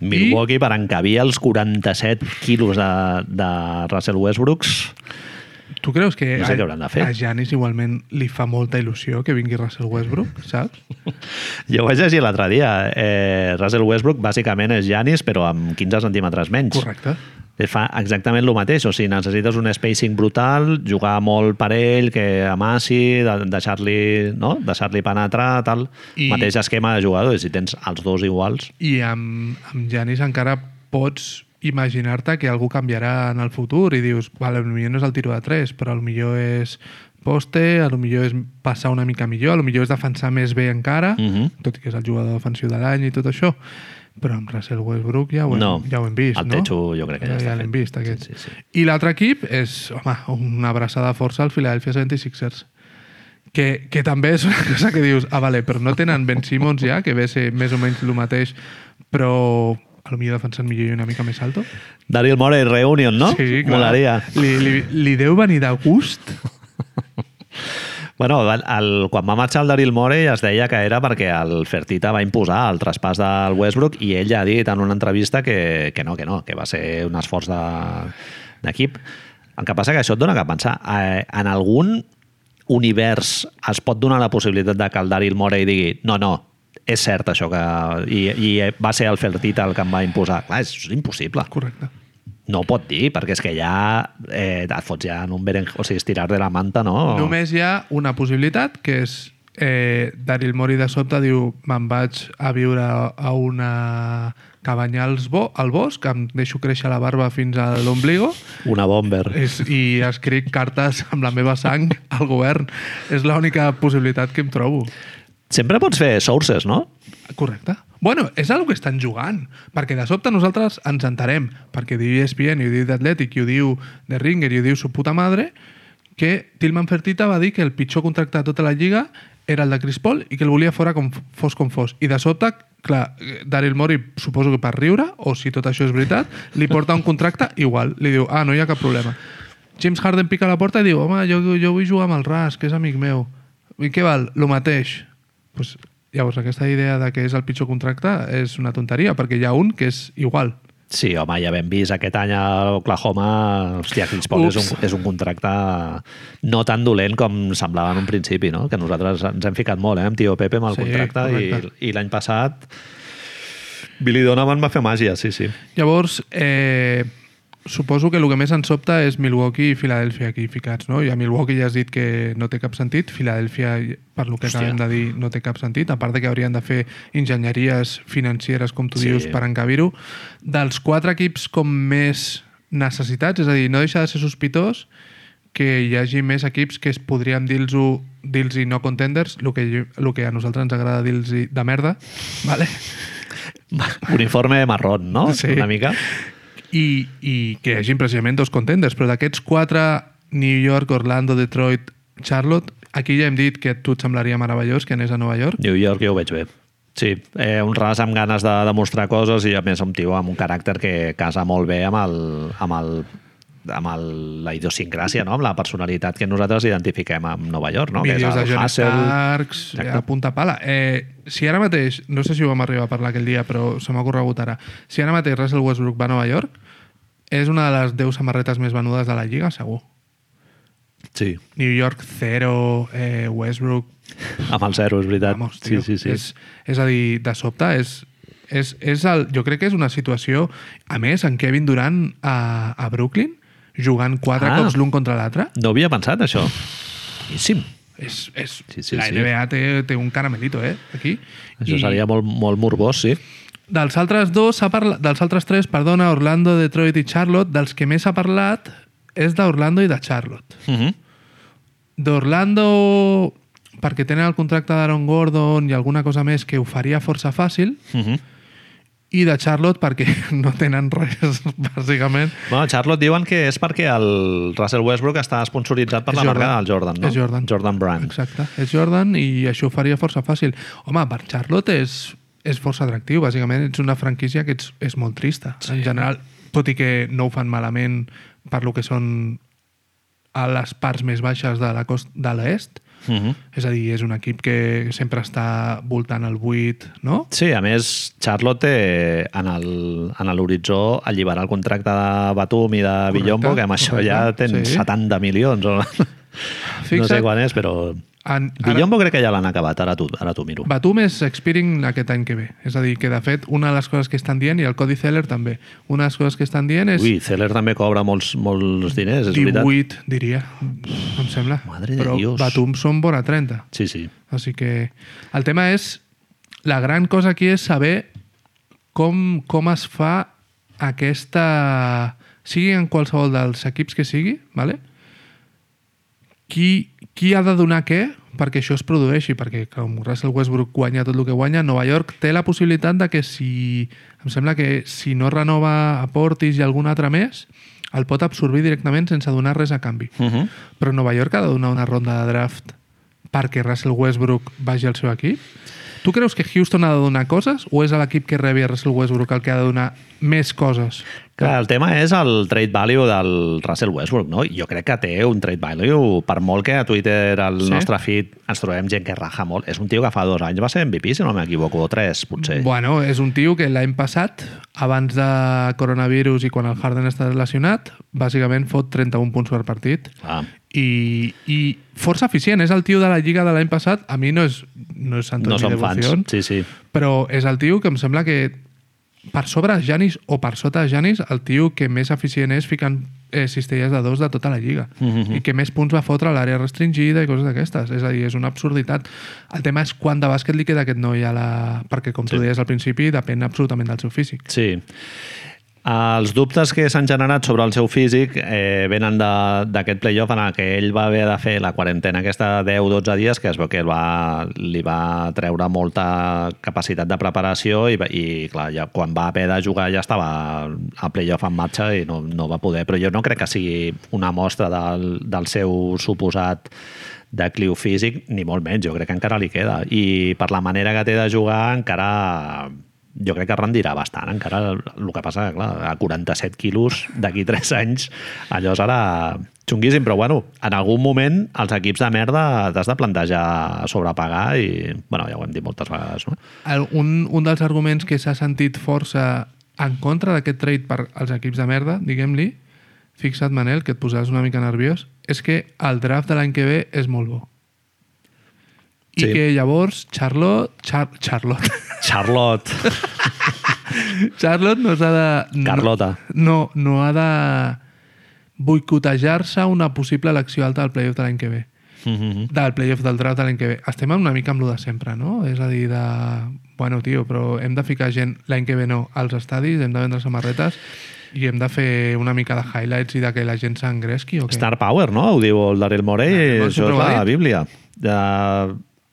Milwaukee per encabir els 47 quilos de, de Russell Westbrooks. Tu creus que, No sé hauran de fer. a Giannis igualment li fa molta il·lusió que vingui Russell Westbrook, saps? Jo ho vaig llegir l'altre dia. Eh, Russell Westbrook bàsicament és Giannis, però amb 15 centímetres menys. Correcte. Fa exactament el mateix, o sigui, necessites un spacing brutal, jugar molt per ell, que amassi, de- deixar-li no? deixar penetrar, tal. I- Mateix esquema de jugadors, si tens els dos iguals. I amb, amb Janis encara pots imaginar-te que algú canviarà en el futur i dius, vale, potser no és el tiro de 3, però millor és poste, a lo millor és passar una mica millor, a lo millor és defensar més bé encara, Mhm. tot i que és el jugador defensiu de l'any i tot això. Però amb Russell Westbrook ja ho hem, No, ja ho hem vist, el no? Techo jo crec que ja ja, ja l'hem vist, aquest. Sí, sí, sí. I l'altre equip és, home, una abraçada força al Philadelphia 76ers. Que, que també és una cosa que dius, ah, vale, però no tenen Ben Simmons ja, que ve ser més o menys el mateix, però a lo millor defensant millor i una mica més alto. Daryl Morey Reunion, no? Sí, clar. Molaria. Li, li, li deu venir de gust? Bueno, el, quan va marxar el Daryl Morey es deia que era perquè el Fertita va imposar el traspàs del Westbrook i ell ja ha dit en una entrevista que, que no, que no, que va ser un esforç de- d'equip. El que passa que això et dona que pensar. Eh, en algun univers es pot donar la possibilitat de que el Daryl Morey digui no, no, és cert això que... I, i va ser el Fertita el que em va imposar. Clar, és impossible. Correcte. No ho pot dir, perquè és que ja eh, et fots ja en un beren... O sigui, estirar de la manta, no? Només hi ha una possibilitat, que és eh, Daryl Mori de sobte diu me'n vaig a viure a una cabanya als bo, al bosc, em deixo créixer la barba fins a l'ombligo Una bomber. és, i escric cartes amb la meva sang al govern. És l'única possibilitat que em trobo. Sempre pots fer sources, no? Correcte. Bueno, és el que estan jugant, perquè de sobte nosaltres ens entarem, perquè diu ESPN, i ho diu The Athletic, i ho diu The Ringer, i ho diu su puta madre, que Tillman Fertitta va dir que el pitjor contracte de tota la lliga era el de Chris Paul i que el volia fora com fos com fos. I de sobte, clar, Daryl Morey, suposo que per riure, o si tot això és veritat, li porta un contracte igual. Li diu, ah, no hi ha cap problema. James Harden pica a la porta i diu, home, jo, jo vull jugar amb el Ras, que és amic meu. I què val? Lo mateix. Pues, llavors, aquesta idea de que és el pitjor contracte és una tonteria, perquè hi ha un que és igual. Sí, home, ja vam vist aquest any a Oklahoma, hòstia, Chris Paul és un, és un contracte no tan dolent com semblava en un principi, no? Que nosaltres ens hem ficat molt, eh, amb Tio Pepe amb el Sí, contracte i, correcte. i l'any passat Billy Donovan va fer màgia, sí, sí. Llavors, eh, suposo que el que més ens sobta és Milwaukee i Filadèlfia aquí ficats, no? I a Milwaukee ja has dit que no té cap sentit, Filadèlfia, per lo que Hòstia. acabem de dir, no té cap sentit, a part de que haurien de fer enginyeries financeres, com tu Sí. dius, per encabir-ho. Dels quatre equips com més necessitats, és a dir, no deixa de ser sospitós que hi hagi més equips que es podríem dir-los dir no contenders, el que, el que a nosaltres ens agrada dir-los de merda, vale? Uniforme marrón, no? Sí. Una mica. I, i que hi hagi precisament dos contenders, però d'aquests quatre, New York, Orlando, Detroit, Charlotte, aquí ja hem dit que tu et semblaria meravellós que anés a Nova York. New York jo ho veig bé. Sí, eh, un ras amb ganes de demostrar coses i a més un tio amb un caràcter que casa molt bé amb el, amb el amb el, la idiosincràsia, no? amb la personalitat que nosaltres identifiquem amb Nova York, no? Vídeos de que és el John hustle. Starks, Exacte. a punta pala. Eh, si ara mateix, no sé si ho vam arribar a parlar aquell dia, però se m'ha corregut ara, si ara mateix Russell Westbrook va a Nova York, és una de les 10 samarretes més venudes de la Lliga, segur. Sí, New York, zero, eh, Westbrook, amb el zero, és veritat. Vamos, sí, tio, sí, sí. És, és a dir, de sobte, és, és, és el, jo crec que és una situació... A més, en Kevin Durant a, a Brooklyn, jugant quatre Ah. cops l'un contra l'altre, No havia pensat, això. Boníssim. és, és, Sí, sí, la sí. NBA té, té un caramelito, eh, aquí. Això seria molt, molt morbós, sí. Dels altres dos, s'ha parlat, dels altres tres, perdona, Orlando, Detroit i Charlotte, dels que més s'ha parlat és d'Orlando i de Charlotte. Uh -huh. D'Orlando, perquè tenen el contracte d'Aaron Gordon i alguna cosa més que ho faria força fàcil, Uh -huh. I de Charlotte perquè no tenen res, bàsicament. Bueno, Charlotte diuen que és perquè el Russell Westbrook està sponsoritzat per És la Jordan. marca del Jordan, no? És Jordan. Jordan Brand. Exacte, és Jordan i això ho faria força fàcil. Home, per Charlotte és, és força atractiu, bàsicament ets una franquícia que ets, és molt trista, sí. en general, tot i que no ho fan malament per lo que són a les parts més baixes de la cost de l'est, Uh -huh. és a dir, és un equip que sempre està voltant el 8, no? Sí, a més, Charlotte té en l'horitzó alliberar el contracte de Batum i de Villombo, que amb això ja correcte, tens sí. 70 milions. O... No sé quan és, però... En, ara, Villombo crec que ja l'han acabat, ara t'ho ara t'ho miro. Batum és expiring aquest any que ve. És a dir, que de fet, una de les coses que estan dient, i el Cody Zeller també, una de les coses que estan dient és Ui, Zeller també cobra molts, molts diners, és veritat. 18, diria, em sembla. Madre de Però Dios. Batum són vora 30. Sí, sí. Així que el tema és... La gran cosa aquí és saber com, com es fa aquesta... Sigui en qualsevol dels equips que sigui, ¿vale? Qui, qui ha de donar què perquè això es produeixi, perquè com Russell Westbrook guanya tot el que guanya, Nova York té la possibilitat de que si... Em sembla que si no renova a Portis i algun altre més, el pot absorbir directament sense donar res a canvi. Uh -huh. Però Nova York ha de donar una ronda de draft perquè Russell Westbrook vagi al seu equip? Tu creus que Houston ha de donar coses o és l'equip que rebi a Russell Westbrook el que ha de donar més coses? Clar, el tema és el trade value del Russell Westbrook, no? Jo crec que té un trade value, per molt que a Twitter, al Sí? nostre feed, ens trobem gent que raja molt. És un tio que fa dos anys va ser MVP, si no m'equivoco, o tres, potser. Bueno, és un tio que l'any passat, abans de coronavirus i quan el Harden està lesionat, bàsicament fot 31 punts per partit. Ah, I, i força eficient. És el tio de la Lliga de l'any passat. A mi no és, no és santo no som fans. Sí, sí. però és el tio que em sembla que per sobre de Janis o per sota de Janis, el tio que més eficient és ficant eh, cistelles de dos de tota la lliga Mhm. i que més punts va fotre a l'àrea restringida i coses d'aquestes. És a dir, és una absurditat. El tema és quant de bàsquet li queda aquest noi a la... perquè, com tu Sí. deies al principi, depèn absolutament del seu físic. Sí. Els dubtes que s'han generat sobre el seu físic eh, venen d'aquest playoff en que ell va haver de fer la quarantena aquesta 10-12 dies, que es veu que va, li va treure molta capacitat de preparació i, i clar, ja, quan va haver de jugar ja estava el playoff en marxa i no, no va poder. Però jo no crec que sigui una mostra del, del seu suposat decliu físic, ni molt menys, jo crec que encara li queda. I per la manera que té de jugar encara jo crec que rendirà bastant. Encara el que passa, clar, a 47 quilos d'aquí 3 anys, allò serà xunguíssim, però bueno, en algun moment els equips de merda t'has de plantejar sobrepagar i, bueno, ja ho hem dit moltes vegades, no? El, un, un dels arguments que s'ha sentit força en contra d'aquest trade per als equips de merda, diguem-li, fixa't, Manel, que et posaràs una mica nerviós, és que el draft de l'any que ve és molt bo. I Sí. que llavors Charlotte... Char, Charlotte. Charlotte, Charlotte no s'ha de... no- Carlota. No, no ha de boicotejar-se una possible elecció alta del playoff de l'any que ve. Mhm. del playoff del draft de l'any que ve. Estem una mica amb lo de sempre, no? És a dir, de... Bueno, tio, però hem de ficar gent l'any que ve no als estadis, hem de vendre samarretes i hem de fer una mica de highlights i de que la gent s'engresqui o què? Star Power, no? Ho diu el Daryl Morey, això és ha la. Bíblia. De,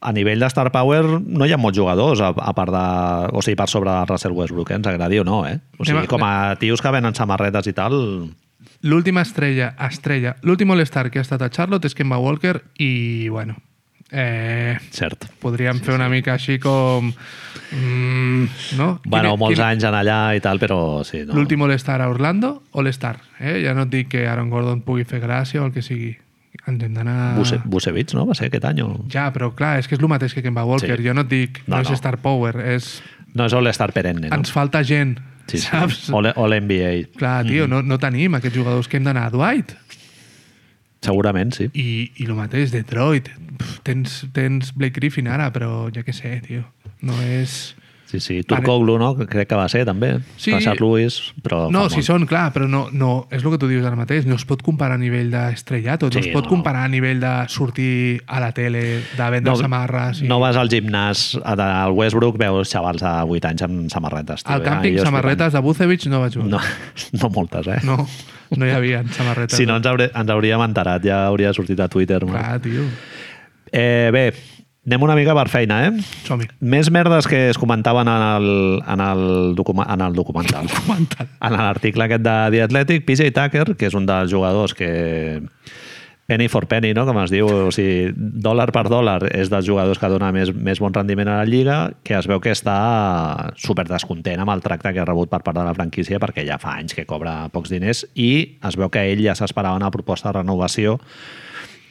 a nivell de Star Power no hi ha molts jugadors a, a part de... O sigui, per sobre de Russell Westbrook, eh? ens agradi o no, eh? O sigui, com a tios que venen samarretes i tal... L'última estrella, estrella, l'últim All-Star que ha estat a Charlotte és Kemba Walker i, bueno, eh, Cert. podríem fer una mica així com... Mm, no? Bueno, Quin- molts quin- anys en allà i tal, però sí. No. L'últim All-Star a Orlando, All-Star. Eh? Ja no et dic que Aaron Gordon pugui fer gràcia o el que sigui. Ens d'anar... Buse, Busevich, no? Va ser aquest any. O... Ja, però clar, és que és el mateix que Kemba Walker. Sí. Jo no et dic, no, No, és no. Star Power, és... No és All-Star perenne, no? Ens falta gent, Sí, sí. saps? All, all NBA. Clar, tio, no, no tenim aquests jugadors que hem d'anar a Dwight. Segurament, sí. I, i el mateix, Detroit. Pff, tens, tens Blake Griffin ara, però ja que sé, tio. No és... Sí, sí. Turkoglu, no? Crec que va ser, també. Sí. Rashard Lewis, però... No, si molt. són, clar, però no, no, és el que tu dius ara mateix, no es pot comparar a nivell d'estrellato, no Sí, es pot no. comparar a nivell de sortir a la tele, de vendre No, samarres... I... no vas al gimnàs al Westbrook, veus xavals de 8 anys amb samarretes. Tio, Al ja, càmping, jo samarretes de Bucevic no vaig explicant. No, no moltes, eh? No, no hi havia samarretes. Si no, ens, hauré, ens hauríem enterat, ja hauria sortit a Twitter. no? Clar, tio. Eh, bé, anem una mica per feina, eh? Som-hi. Més merdes que es comentaven en el, en el, documa, en el documental. Documental. En l'article aquest de The Athletic, PJ Tucker, que és un dels jugadors que penny for penny, no? com es diu, o sigui, dòlar per dòlar, és dels jugadors que dona més, més bon rendiment a la Lliga, que es veu que està super descontent amb el tracte que ha rebut per part de la franquícia perquè ja fa anys que cobra pocs diners i es veu que ell ja s'esperava una proposta de renovació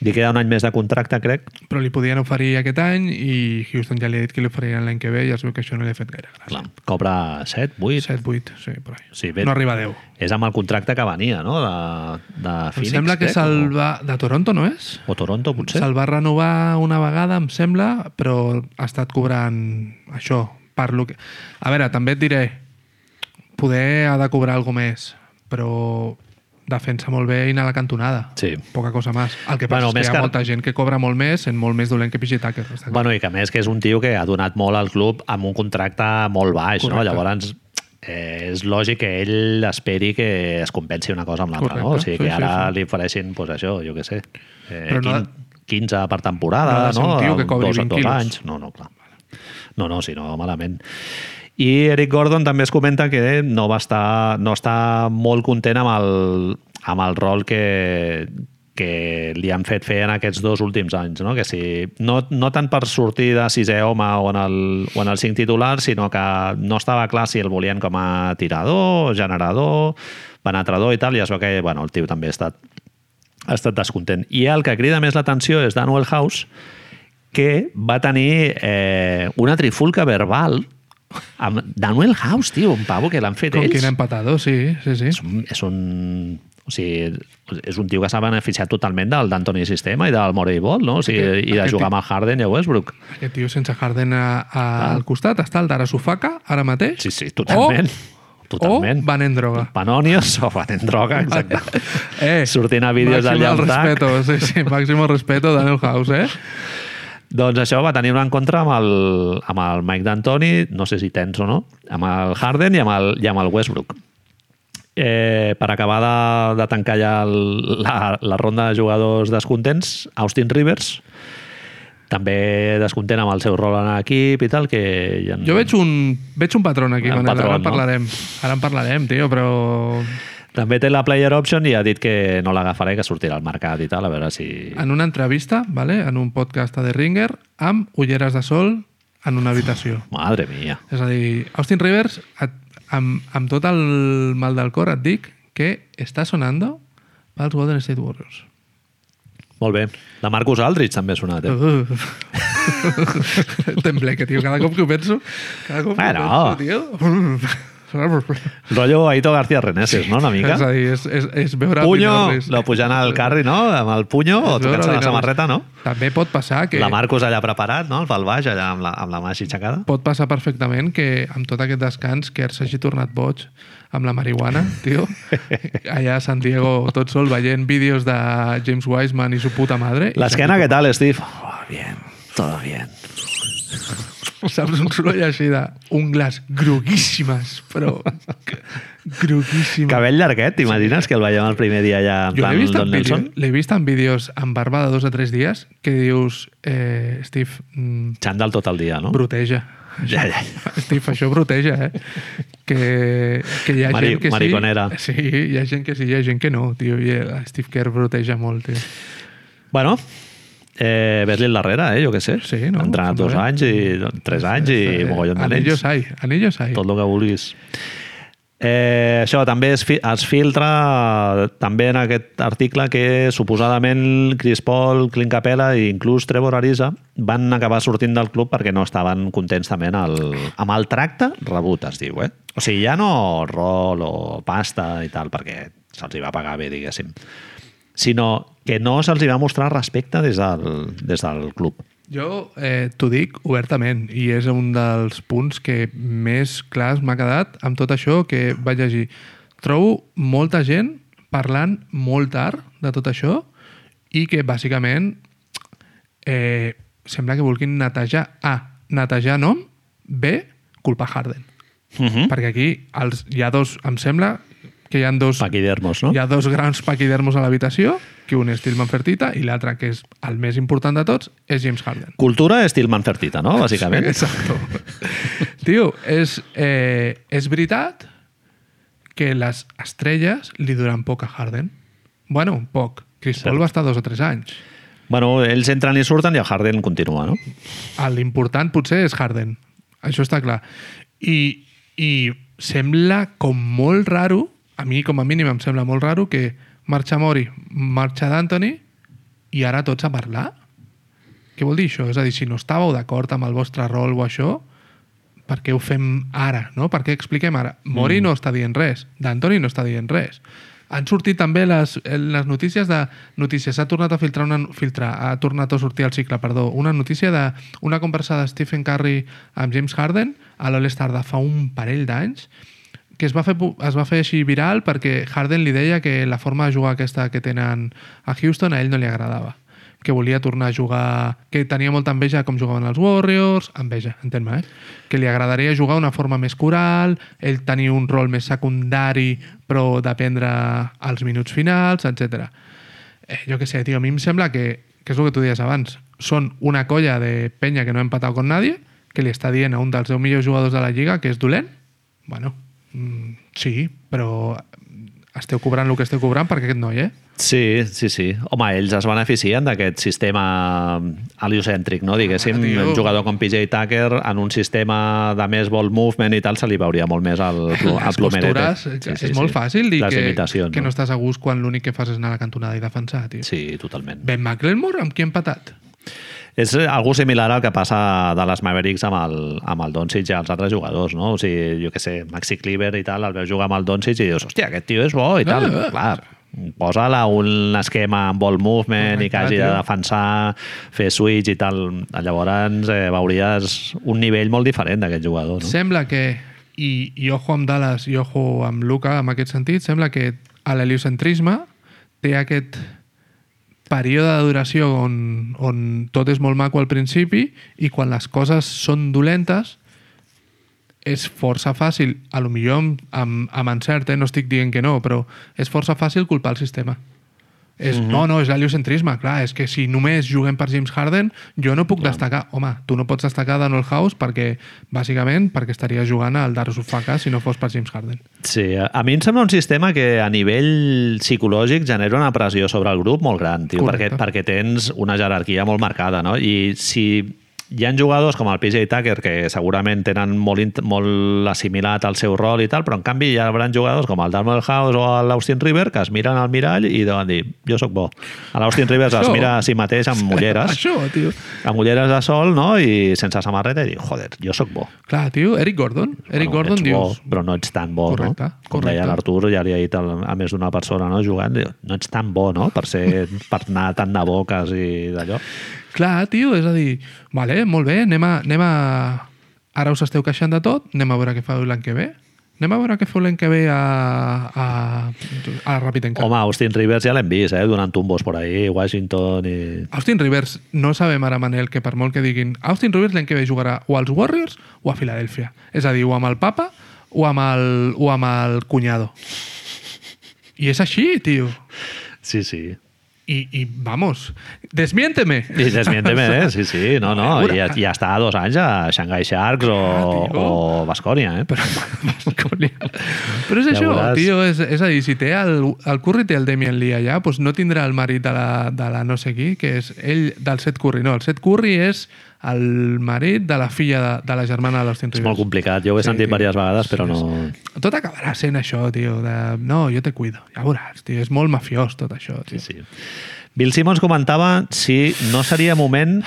li queda un any més de contracte, crec. Però li podien oferir aquest any i Houston ja li ha dit que li oferirien l'any que ve i es veu que això no li ha fet gaire gràcia. Clar, cobra 7, 8... 7, 8, sí, per ahí. Sí, ben- no arriba a 10. És amb el contracte que venia, no?, de, de Em Phoenix, sembla que crec, se'l va... De Toronto, no és? o, o Toronto, potser. Se'l va renovar una vegada, em sembla, però ha estat cobrant això. Per lo que... A veure, també et diré, poder ha de cobrar alguna més, però defensa molt bé i anar a la cantonada. Sí. Poca cosa més. El que Bueno, passa més és que hi ha que- molta gent que cobra molt més, sent molt més dolent que PJ Tucker. Bueno, i que a més que és un tio que ha donat molt al club amb un contracte molt baix, no? Correcte. Llavors, eh, és lògic que ell esperi que es compensi una cosa amb l'altra, no? O sigui, sí, que sí, ara sí. li ofereixin, pues això, jo què sé. Eh, Però no- 15, 15 per temporada, No no? un tio que cobri dos, 20 dos anys. No, no, clar. No, no, si no, malament. I Eric Gordon també es comenta que no va estar, no està molt content amb el, amb el rol que, que li han fet fer en aquests dos últims anys. No? Que si, no, no tant per sortir de sisè home o en, el, o en el cinc titular, sinó que no estava clar si el volien com a tirador, generador, penetrador i tal, i es veu que bueno, el tio també ha estat, ha estat descontent. I el que crida més l'atenció és Daniel House, que va tenir eh, una trifulca verbal amb Daniel House, tio, un pavo que l'han fet Con ells. quien ha empatado, sí, sí, sí. És un, és un, o sigui, és un tio que s'ha beneficiat totalment del d'Anthony Sistema i del Morey Ball, no? O sigui, Aquest- I de jugar tio- amb el Harden i el Westbrook. Aquest tio sense Harden a, a, al costat està el d'ara Sufaka, ara mateix. Sí, sí, totalment. totalment. O van en droga. Panonios o van en droga, exacte. Eh, Sortint a vídeos d'allà tac. respeto, sí, sí, máximo respeto Daniel House, eh? Doncs això va tenir un encontre amb el, amb el Mike D'Antoni, no sé si tens o no, amb el Harden i amb el, i amb el Westbrook. Eh, per acabar de, de tancar ja el, la, la ronda de jugadors descontents, Austin Rivers, també descontent amb el seu rol en l'equip i tal, que... Ja... Jo veig un, veig un patró aquí, Manel, patró, ara en no? parlarem. Ara en parlarem, tio, però... També té la player option i ha dit que no l'agafaré, que sortirà al mercat i tal, a veure si... En una entrevista, vale, en un podcast de Ringer, amb ulleres de sol en una habitació. Madre mia. És a dir, Austin Rivers, et, amb, amb tot el mal del cor, et dic que està sonando pels Golden State Warriors. Molt bé. La Marcus Aldridge també ha sonat, eh? Tembleque, tio. Cada cop que ho penso... Cada cop Bueno. que ho penso, tio... Rollo Aito García Reneses, no? Una mica. És a dir, és, és, és veure... Puño, Norris. lo pujant al carri, no? Amb el puño o tocant-se la samarreta, no? També pot passar que... La Marcos allà preparat, no? El fa al baix, allà amb la, amb la mà així aixecada. Pot passar perfectament que amb tot aquest descans que s'hagi tornat boig amb la marihuana, tio. Allà a San Diego, tot sol, veient vídeos de James Wiseman i su puta madre. L'esquena, què tal, Steve? Oh, bien, todo bien. Saps un soroll així de ungles groguíssimes, però groguíssimes. Cabell llarguet, t'imagines que el veiem el primer dia allà en plan Don Nelson? l'he vist en vídeos amb barba de dos a tres dies que dius, eh, Steve, mm, Xandall tot el dia, no? bruteja. Ja, ja. Steve, això bruteja, eh? Que, que hi ha Mari- gent que mariconera. sí. Sí, hi ha gent que sí, hi ha gent que no, tio. I el Steve Kerr bruteja molt, tio. Bueno, eh, ves-li al darrere, eh? Jo què sé. Sí, no? Ha entrenat dos anys i tres anys i Eh, mogollon Anillos d'anells. hay, anillos hay. Tot el que vulguis. Eh, això també es, fi es filtra també en aquest article que suposadament Chris Paul, Clint Capella i inclús Trevor Ariza van acabar sortint del club perquè no estaven contents també el, amb el tracte rebut, es diu, eh? O sigui, ja no rol o pasta i tal, perquè se'ls va pagar bé, diguéssim, sinó que no se'ls va mostrar respecte des del, des del club. Jo eh, t'ho dic obertament i és un dels punts que més clars m'ha quedat amb tot això que vaig llegir. Trobo molta gent parlant molt tard de tot això i que bàsicament eh, sembla que vulguin netejar A, netejar nom, B, culpar Harden. Uh -huh. Perquè aquí els, hi ha dos, em sembla que hi ha dos, Paquidermos, no? hi ha dos grans paquidermos a l'habitació, que un és Tillman Fertita i l'altre, que és el més important de tots, és James Harden. Cultura estil Manfertita, no? Bàsicament. Exacto. Tio, és, eh, és veritat que les estrelles li duran poc a Harden. Bueno, poc. Chris Paul va estar dos o tres anys. Bueno, ells entren i surten i el Harden continua, no? L'important potser és Harden. Això està clar. I, I sembla com molt raro, a mi com a mínim em sembla molt raro, que marxa Mori, marxa d'Anthony i ara tots a parlar. Què vol dir això? És a dir, si no estàveu d'acord amb el vostre rol o això, per què ho fem ara? No? Per què expliquem ara? Mori no està dient res, d'Anthony no està dient res. Han sortit també les, les notícies de... Notícies, s'ha tornat a filtrar, una, filtrar, ha tornat a sortir al cicle, perdó, una notícia de una conversa de Stephen Curry amb James Harden a l'All-Star de fa un parell d'anys que es va, fer, es va fer així viral perquè Harden li deia que la forma de jugar aquesta que tenen a Houston a ell no li agradava que volia tornar a jugar que tenia molta enveja com jugaven els Warriors enveja, entén-me, eh? que li agradaria jugar una forma més coral ell tenia un rol més secundari però dependre als minuts finals, etc. Eh, jo què sé, tio, a mi em sembla que, que és el que tu dies abans, són una colla de penya que no ha empatat con nadie, que li està dient a un dels 10 millors jugadors de la Lliga que és dolent. Bueno, sí, però esteu cobrant el que esteu cobrant per aquest noi, eh? Sí, sí, sí. Home, ells es beneficien d'aquest sistema heliocèntric, no? Diguéssim, Ah, un jugador com PJ Tucker en un sistema de més ball movement i tal se li veuria molt més el, plu- el Les plomerete. costures, és molt fàcil dir Les que, imitacions, que no estàs a gust quan l'únic que fas és anar a la cantonada i defensar, tio. Sí, totalment. Ben McLemore, amb qui ha empatat? És algo similar al que passa de les Mavericks amb el, amb el Doncic i els altres jugadors, no? O sigui, jo què sé, Maxi Cleaver i tal, el veus jugar amb el Doncic i dius, hòstia, aquest tio és bo i tal. Ah. Clar, posa-la un esquema amb ball movement i que hagi de defensar, fer switch i tal. Llavors eh, veuries un nivell molt diferent d'aquest jugador, no? Sembla que, i, i ojo amb Dallas i ojo amb Luca en aquest sentit, sembla que a l'heliocentrisme té aquest període de duració on, on tot és molt maco al principi i quan les coses són dolentes és força fàcil, a lo millor amb, amb, amb encert, eh? no estic dient que no, però és força fàcil culpar el sistema. És, Mhm. No, no, és l'heliocentrisme, clar, és que si només juguem per James Harden, jo no puc destacar. Home, tu no pots destacar Daniel House perquè, bàsicament, perquè estaries jugant al Darusufaka si no fos per James Harden. Sí, a mi em sembla un sistema que a nivell psicològic genera una pressió sobre el grup molt gran, tio, perquè, perquè tens una jerarquia molt marcada, no? I si hi ha jugadors com el PJ Tucker que segurament tenen molt, molt assimilat el seu rol i tal, però en canvi hi haurà jugadors com el Darnell House o l'Austin River que es miren al mirall i deuen dir, jo sóc bo. A l'Austin Rivers es mira a si mateix amb ulleres, Això, tio. amb ulleres de sol, no? I sense samarreta i diu, joder, jo sóc bo. Clar, tio, Eric Gordon. Eric Bueno, Gordon dius... Bo, però no ets tan bo, Correcte, no? Com deia l'Artur, ja li ha dit a més d'una persona no, jugant, diu, no ets tan bo, no?, per, ser, per anar tant de boques i d'allò. Clar, tio, és a dir, vale, molt bé, anem a, anem a... Ara us esteu queixant de tot, anem a veure què feu l'any que ve. Anem a veure què feu l'any que ve a, a, a Rapid Encar. Home, Austin Rivers ja l'hem vist, eh, donant tumbos por ahí, Washington i... Austin Rivers, no sabem ara, Manel, que per molt que diguin Austin Rivers l'any que ve jugarà o als Warriors o a Filadèlfia. És a dir, o amb el papa o amb el, o amb el cunyado. I és així, tio. Sí, sí. I, i vamos, desmiénteme. I desmiénteme, eh? Sí, sí, no, no. Ja- ja està dos anys a Shanghai Sharks o, Ah, o Bascònia, eh? Però, Però és Ja això, veuràs. tio, és, és a dir, si té el, el Curry té el Damian Lee allà, doncs no tindrà el marit de la, de la no sé qui, que és ell del Seth Curry. No, el Seth Curry és el marit de la filla de, de la germana de l'Austin és Rivers. molt complicat. Jo ho he Sí, sentit diverses vegades, però no... Tot acabarà sent això, tio, de no, jo te cuido. Ja veuràs, tio, és molt mafiós tot això, tio. Sí. Bill Simmons comentava si no seria moment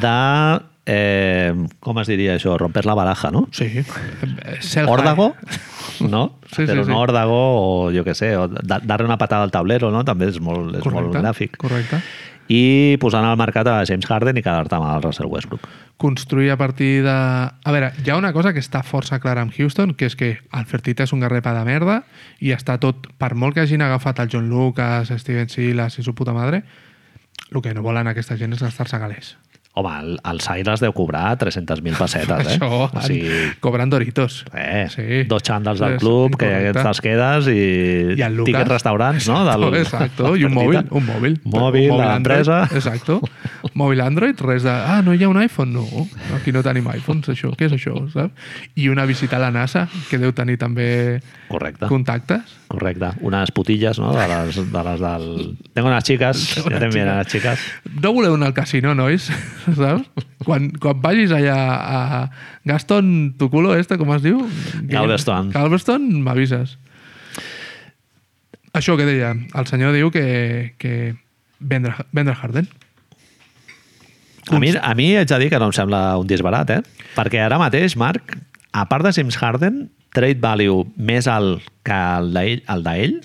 de... Eh, com es diria això? Romper la baraja, no? Sí. Sell high. Órdago, ¿no? Sí, Hacer sí, un sí. órdago o yo qué sé, o da- darle una patada al tablero, no? També és molt, és molt Correcte, gràfic. correcte. I posant al mercat a James Harden i quedar-te amb el Russell Westbrook. construir a partir de... A veure, hi ha una cosa que està força clara amb Houston, que és que el Fertit és un garrepa de merda i està tot... Per molt que hagin agafat el John Lucas, Steven Silas i su puta madre, el que no volen aquesta gent és gastar-se galers. Home, el, el Cyrus deu cobrar 300.000 pessetes, eh? Això, o sigui, cobrant Doritos. eh, Sí. dos xandals del club que incorrecte. te'ls quedes i, I el Lucas. tiquets restaurants, no? Del, Exacto, i un mòbil, un mòbil. Mòbil, un de l'empresa. Exacto. Mòbil Android, res de... Ah, no hi ha un iPhone? No, aquí no tenim iPhones, això. Què és això, saps? I una visita a la NASA, que deu tenir també Correcte. contactes. Correcte. Unes putilles, no? De les, de les del... Tengo unes xiques, Tengo ja t'envien les xiques. No voleu anar al casino, nois? Saps? Quan, quan vagis allà a Gaston, tu culo este, com es diu? Galveston. Galveston, m'avises. Això que deia, el senyor diu que, que vendre, vendre Harden. A mi, a mi haig de dir que no em sembla un disbarat, eh? Perquè ara mateix, Marc, a part de James Harden, trade value més alt que el d'ell, el d'ell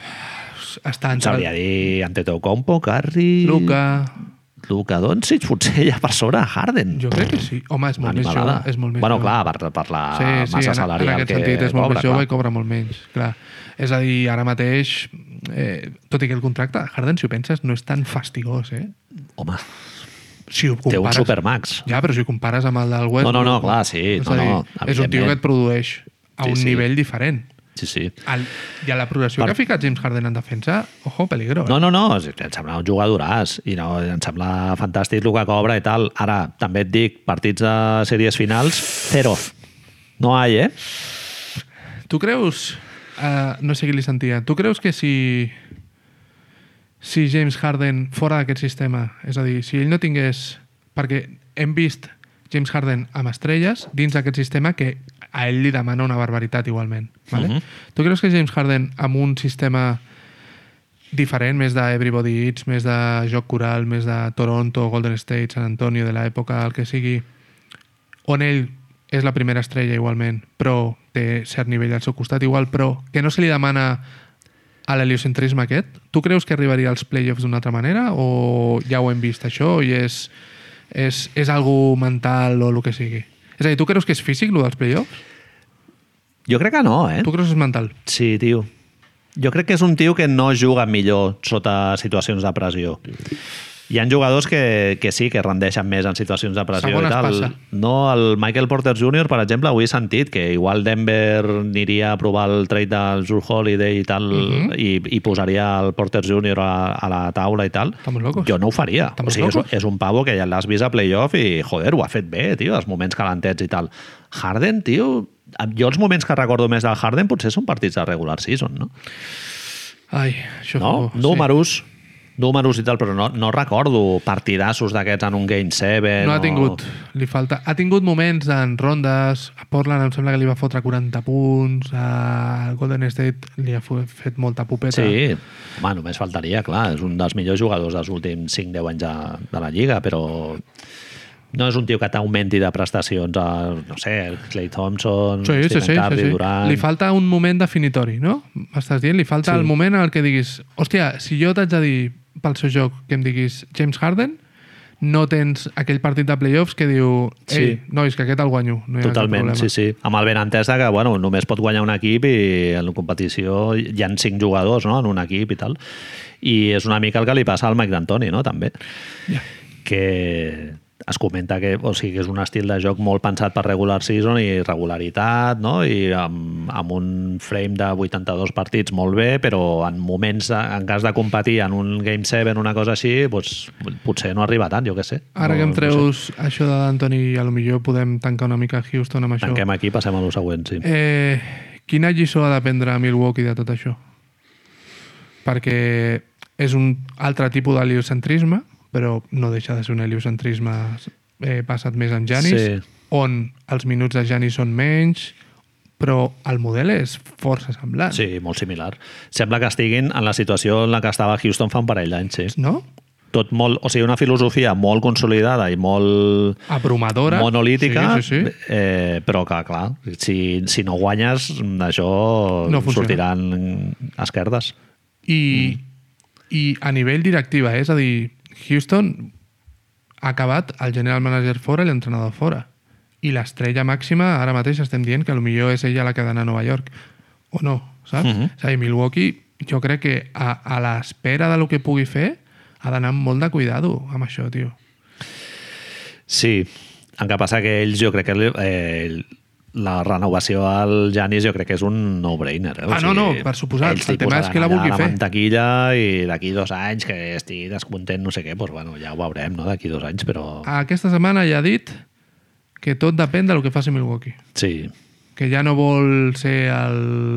Està entre sabria dir Antetokounmpo, Curry... Luca... Luka Doncic, potser ja per sobre de Harden. Jo crec que sí. Home, és molt més jove. Animalada. És molt més bueno, jove. clar, per, per la sí, sí, massa salarial en aquest que sentit és molt cobra, més jove clar. i cobra molt menys. Clar. És a dir, ara mateix, eh, tot i que el contracte, Harden, si ho penses, no és tan fastigós, eh? Home, Si ho té un compares... supermax. Ja, però si ho compares amb el del Westbrook... No, no, no, clar, sí, És no, a dir, no, és un tio que et produeix a Sí, un sí. nivell diferent. Sí, sí. El, I a la progressió Per- que ha ficat James Harden en defensa, ojo, peligro. Eh? No, no, no, em sembla un jugadoràs i no, em sembla fantàstic el que cobra i tal. Ara, també et dic, partits de sèries finals, zero. No hi, eh? Tu creus... Uh, no sé qui li sentia. Tu creus que si si James Harden fora d'aquest sistema, és a dir, si ell no tingués... Perquè hem vist James Harden amb estrelles dins d'aquest sistema que a ell li demana una barbaritat igualment. Vale? Mhm. Tu creus que James Harden amb un sistema diferent, més de Everybody Eats, més de joc coral, més de Toronto, Golden State, San Antonio, de l'època, el que sigui, on ell és la primera estrella igualment, però té cert nivell al seu costat igual, però que no se li demana a l'heliocentrisme aquest? Tu creus que arribaria als playoffs d'una altra manera o ja ho hem vist això i és, és, és algo mental o el que sigui? És a dir, tu creus que és físic, el dels playoffs? Jo crec que no, eh? Tu creus que és mental? Sí, tio. Jo crec que és un tio que no juga millor sota situacions de pressió. Hi ha jugadors que, que sí, que rendeixen més en situacions de pressió Segones i tal. passa. No, el Michael Porter Jr., per exemple, avui he sentit que igual Denver aniria a provar el trade de Drew Holiday i tal, Mhm. i, i posaria el Porter Jr. a, a la taula i tal. Estamos locos. Jo no ho faria. Estamos o sigui, és, locos. és un pavo que ja l'has vist a playoff i, joder, ho ha fet bé, tio, els moments calentets i tal. Harden, tio, jo els moments que recordo més del Harden potser són partits de regular season, no? Ai, això No? Números, números i tal, però no, no recordo partidassos d'aquests en un Game 7. No ha o- tingut, li falta... Ha tingut moments en rondes, a Portland em sembla que li va fotre 40 punts, a Golden State li ha fet molta pupeta. Sí, home, només faltaria, clar, és un dels millors jugadors dels últims 5-10 anys de, de la Lliga, però no és un tio que t'augmenti de prestacions a, no sé, Clay Thompson, Sí, sí, Stephen sí, sí, Curry, sí. Durant... Li falta un moment definitori, no? M'estàs dient? Li falta Sí. el moment en el que diguis hòstia, si jo t'haig de dir pel seu joc que em diguis James Harden, no tens aquell partit de playoffs que diu ei, Sí. nois, que aquest el guanyo. No hi ha Totalment, sí, sí. Amb el benentès de que bueno, només pot guanyar un equip i en la competició hi han cinc jugadors no? en un equip i tal. I és una mica el que li passa al Mike D'Antoni, no? també. Ja. Que es comenta que, o sigui, que és un estil de joc molt pensat per regular season i regularitat, no? I amb, amb un frame de 82 partits molt bé, però en moments, en cas de competir en un Game 7 una cosa així, doncs, potser no arriba tant, jo què sé. Ara no, que em no sé. treus això de D'Antoni, a lo millor podem tancar una mica Houston amb això. Tanquem aquí, passem a lo següent, sí. Eh, quina lliçó ha d'aprendre Milwaukee de tot això? Perquè és un altre tipus d'heliocentrisme, però no deixa de ser un heliocentrisme eh, passat més amb Janis, Sí. on els minuts de Janis són menys, però el model és força semblant. Sí, molt similar. Sembla que estiguin en la situació en la que estava Houston fa un parell d'anys, sí. No? Tot molt, o sigui, una filosofia molt consolidada i molt Abrumadora. monolítica, Sí, sí, sí. Eh, però que, clar, si, si no guanyes, això No funciona. sortiran esquerdes. I, I a nivell directiva, eh? és a dir, Houston ha acabat el general manager fora i l'entrenador fora. I l'estrella màxima, ara mateix estem dient que millor és ella la que ha d'anar a Nova York. O no, saps? Mhm. És a dir, Milwaukee, jo crec que a, a l'espera de lo que pugui fer, ha d'anar amb molt de cuidado amb això, tio. Sí, el que passa que ells, jo crec que eh, la renovació al Janis jo crec que és un no-brainer. Eh? O Ah, no, no, per suposat. El tema és que la vulgui la fer. mantequilla i d'aquí dos anys que estigui descontent, no sé què, doncs, bueno, ja ho veurem, no?, d'aquí dos anys, però... Aquesta setmana ja ha dit que tot depèn del que faci Milwaukee. Sí, que ja no vol ser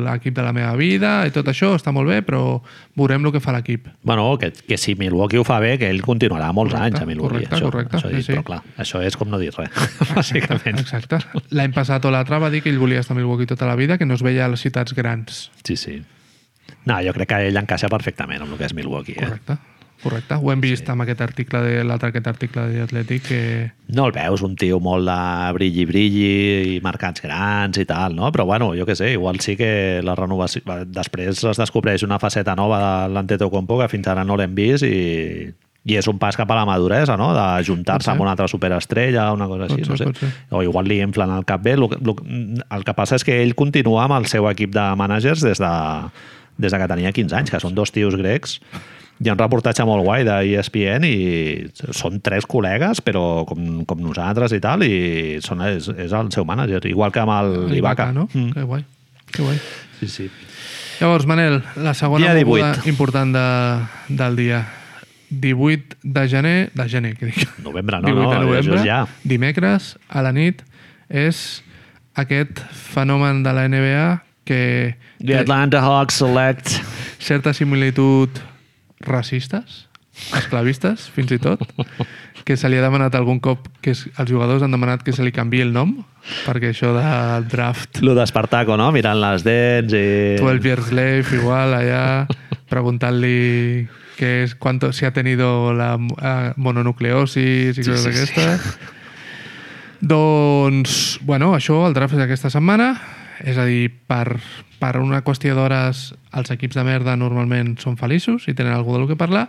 l'equip de la meva vida i tot això està molt bé, però veurem el que fa l'equip. Bueno, que, que si Milwaukee ho fa bé, que ell continuarà molts Correcte, anys a Milwaukee. correcte, això, correcte, això he sí, dit, sí. Però clar, això és com no dir res, bàsicament. Exacte. L'any passat o l'altre va dir que ell volia estar a Milwaukee tota la vida, que no es veia a les ciutats grans. Sí, sí. No, jo crec que ell encaixa perfectament amb el que és Milwaukee. Eh? Correcte. Ho hem vist amb aquest article de l'altre aquest article de Atlètic que... No el veus, un tio molt de brilli-brilli i mercats grans i tal, no? Però bueno, jo què sé, igual sí que la renovació... Després es descobreix una faceta nova de l'Antetokounmpo que fins ara no l'hem vist i, i és un pas cap a la maduresa, no? De Pot juntar-se ser. amb una altra superestrella, una cosa així, Pot ser, no sé. O igual li inflen el cap bé. Lo, lo, el que passa és que ell continua amb el seu equip de managers des de, des de que tenia 15 anys, que són dos tios grecs hi ha un reportatge molt guai de E ESPN i són tres col·legues, però com, com nosaltres i tal, i són, és, és el seu mànager, igual que amb el Ibaka. no? Mm. Que guai. Que guai. Sí, sí. Llavors, Manel, la segona Dia moguda 18. important de, del dia. 18 de gener... De gener, què dic? Novembre, no, 18 no, de novembre, ja. dimecres, a la nit, és aquest fenomen de la NBA que The Atlanta Hawks select... certa similitud racistes, esclavistes, fins i tot, que se li ha demanat algun cop que es, els jugadors han demanat que se li canvi el nom, perquè això del draft Lo d'Espartaco, no? Mirant les dents i... 12 years slave, igual, allà, preguntant-li què és, cuánto, si ha tenido la eh, mononucleosis i Sí, coses sí, sí. d'aquestes. Doncs, bueno, això, el draft és aquesta setmana, és a dir, per, per una qüestió d'hores els equips de merda normalment són feliços i tenen algú del que parlar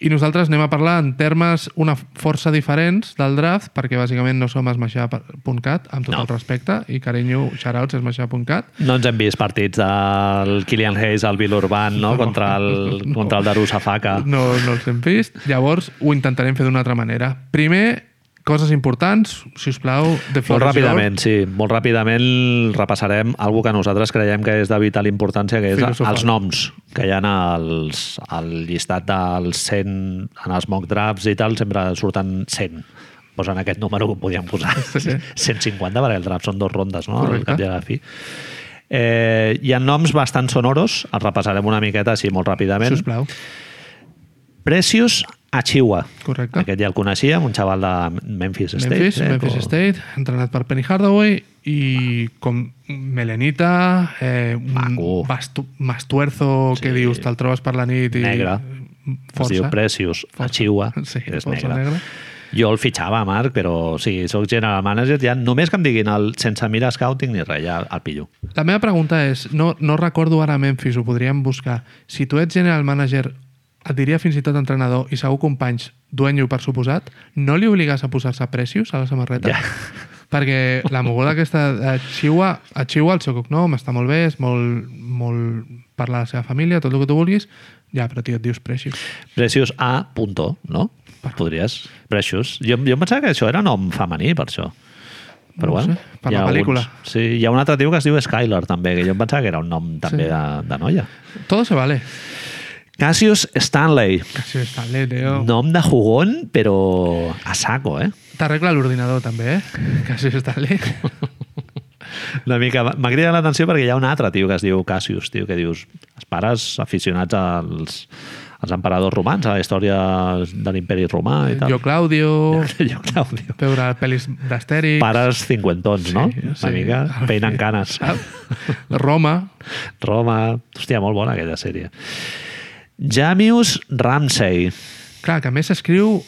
i nosaltres anem a parlar en termes una força diferents del draft perquè bàsicament no som esmaixar.cat amb tot No. el respecte i carinyo, shoutouts esmaixar.cat No ens hem vist partits del Kilian Hayes al Vilurban, no? Contra el, contra el Darusafaka. no, no els hem vist. Llavors ho intentarem fer d'una altra manera. Primer, coses importants, si us plau, de Molt ràpidament, sí. Molt ràpidament repassarem algo que nosaltres creiem que és de vital importància, que és Filosofal. els noms que hi ha als, al llistat dels 100, en els mock drafts i tal, sempre surten 100. Posen aquest número que podíem posar. Sí. 150, perquè el draft són dos rondes, no? Al Correcte. cap i a la fi. Eh, hi ha noms bastant sonoros, els repassarem una miqueta així molt ràpidament. Si us plau. Precious Achiwa. Correcte. Aquest ja el coneixíem, un xaval de Memphis State. Memphis, crec, Memphis o- State, entrenat per Penny Hardaway i com melenita, eh, un Maco. bastu, mastuerzo Sí. que dius, te'l trobes per la nit i... Negre. Es Força. diu Precious Achiwa. Sí, és negre. negre. Jo el fitxava, Marc, però sí, sóc general manager, ja només que em diguin el, sense mirar scouting ni res, ja el pillo. La meva pregunta és, no, no recordo ara Memphis, ho podríem buscar. Si tu ets general manager, et diria fins i tot entrenador i segur companys, duenyo per suposat, no li obligues a posar-se precios a la samarreta? Ja. Perquè la moguda aquesta de Chihuahua, a Chihuahua el seu cognom està molt bé, és molt, molt per la seva família, tot el que tu vulguis, ja, però tio, et dius precious. Precious A. Punto, no? Podries. Precious. Jo, jo em pensava que això era nom femení, per això. Però No bueno, sé, per la pel·lícula. Alguns, sí, hi ha un altre tio que es diu Skylar, també, que jo em pensava que era un nom també Sí. de, de noia. Todo se vale. Cassius Stanley. Està bé, tio. Nom de jugón, però a saco, eh? T'arregla l'ordinador, també, eh? Està bé. Una mica... M'ha cridat l'atenció perquè hi ha un altre tio que es diu Cassius, tio, que dius... Els pares aficionats als, als emperadors romans, a la història de l'imperi romà i tal. Jo, Claudio, Jo, Claudio. veure pel·lis d'Astèrix... Pares cinquantons, no? Sí, Una sí. mica peinen canes. Roma, Roma... Hòstia, molt bona aquella sèrie. Jamius Ramsey. clar, que a més s'escriu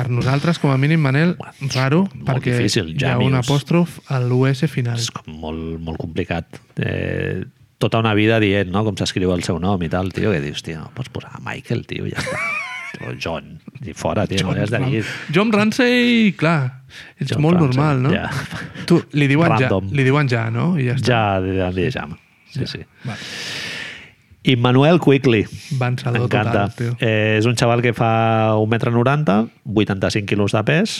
per nosaltres, com a mínim, Manel, raro, molt perquè difícil, hi ha un apòstrof a l'US final. És com molt, molt complicat. Eh, tota una vida dient no? com s'escriu el seu nom i tal, tio, que dius, tio, no pots posar Michael, tio, ja està. o John, i fora, tio, no li has de dir. John Ramsey, clar, ets John molt Ramsey, normal, no? ja. Tu, li diuen, ja, Random. li diuen ja, no? I ja està. Ja, ja li deixam. Sí, sí. Vale. Immanuel Quickly. Vencedor total, tio. Eh, és un xaval que fa 1,90 m, 85 quilos de pes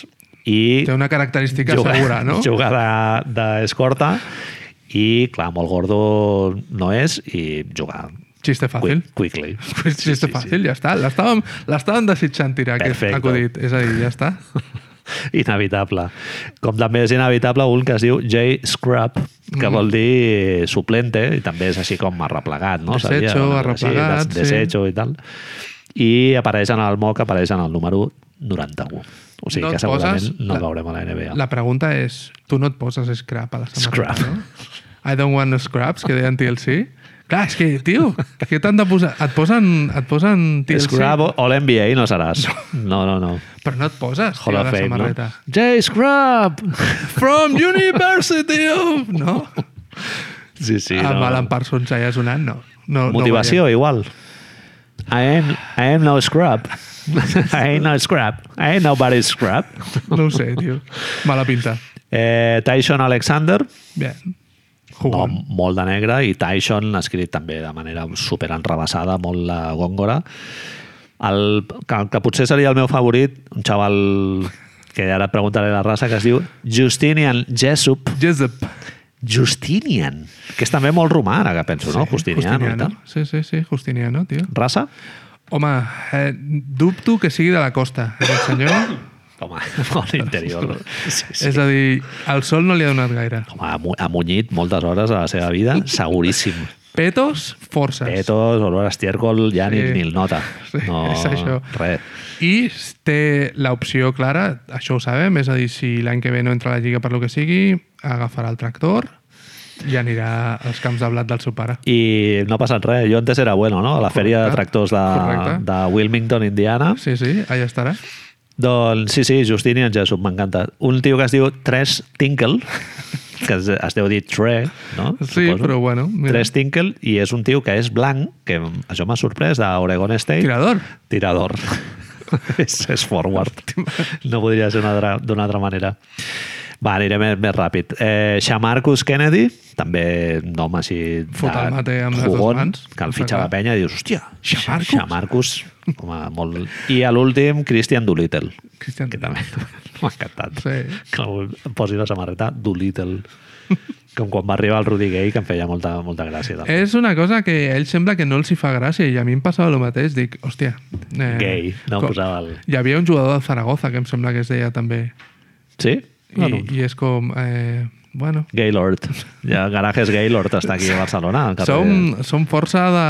i Té una característica segura, no? juga de- d'escorta i, clar, molt gordo no és i juga Xiste fàcil. quick, quickly. Xiste fàcil, ja està. L'estàvem desitjant tirar aquest Perfecte. acudit. És a dir, ja està. Inevitable. Com també és inevitable un que es diu J. Scrub, que Mhm. vol dir suplente, i també és així com arreplegat, no? Desecho, arreplegat, així, des- sí. Desecho i tal. I apareix en el mock, apareix en el número 91. O sigui No que segurament poses- no el veurem a la NBA. La pregunta és, tu no et poses scrap a la samarreta, no? I don't want no scraps, que deien TLC. Clar, és que, tio, què t'han de posar? Et posen, et posen TLC, Scrub o l'NBA no seràs. No, no, no. però no et poses, tio, Hall la Fame, no? samarreta. J. Scrub! From University of... No? Sí, sí. amb no. Alan Parsons allà sonant, no. no Motivació, igual. I am, I am no scrub. I ain't no scrub. I ain't nobody's scrub. No, no ho sé, tio. Mala pinta. Eh, Tyson Alexander, Bé. no, Jugant. molt de negre, i Tyson escrit també de manera super enrabassada, molt la góngora. El, que, que potser seria el meu favorit, un xaval que ara et preguntaré la raça, que es diu Justinian Jessup. Jessup. Justinian, que és també molt romà, ara que penso, no? Justiniano, tal. Sí, sí, sí, Justiniano, tio. Raça? Home, eh, dubto que sigui de la costa, aquest senyor. Home, molt interior. Sí, sí. És a dir, el sol no li ha donat gaire. Home, ha mu- ha munyit moltes hores a la seva vida, seguríssim. Petos, forces. Petos, olor a estiércol, ja ni, Sí. ni el nota. Sí, és això. Res. I té l'opció clara, això ho sabem, és a dir, si l'any que ve no entra a la Lliga per lo que sigui, agafarà el tractor i anirà als camps de blat del seu pare. I no ha passat res. Jo antes era bueno, no? A la fèria de tractors de, Correcte. de Wilmington, Indiana. Sí, sí, allà estarà. Doncs sí, sí, Justinian Jessup, m'encanta. Un tio que es diu Tres Tinkle, que es, es deu dir Tre, no? Sí, però bueno, mira. Tres Tinkle, i és un tio que és blanc, que això m'ha sorprès, d'Oregon State. Tirador. Tirador. és, és forward. No podria ser d'una altra manera. Va, aniré més, més ràpid. Eh, Shamarcus Kennedy, també nom així... Fot el mate amb les dues mans. Que el fitxa la penya i dius, hòstia, Shamarcus? Shamarcus. Home, molt... I a l'últim, Christian Doolittle. Christian que també m'ha encantat. Sí. Que em posi la samarreta Doolittle. Com quan va arribar el Rudy Gay, que em feia molta, molta gràcia. També. És una cosa que a ell sembla que no els hi fa gràcia i a mi em passava el mateix. Dic, hòstia... Eh, Gay, no com- posava el... Hi havia un jugador de Zaragoza que em sembla que es deia també. Sí? I, Bueno, i és com... Eh, bueno, Gaylord. Ja, Garajes Gaylord està aquí a Barcelona. Al carrer... som, som força de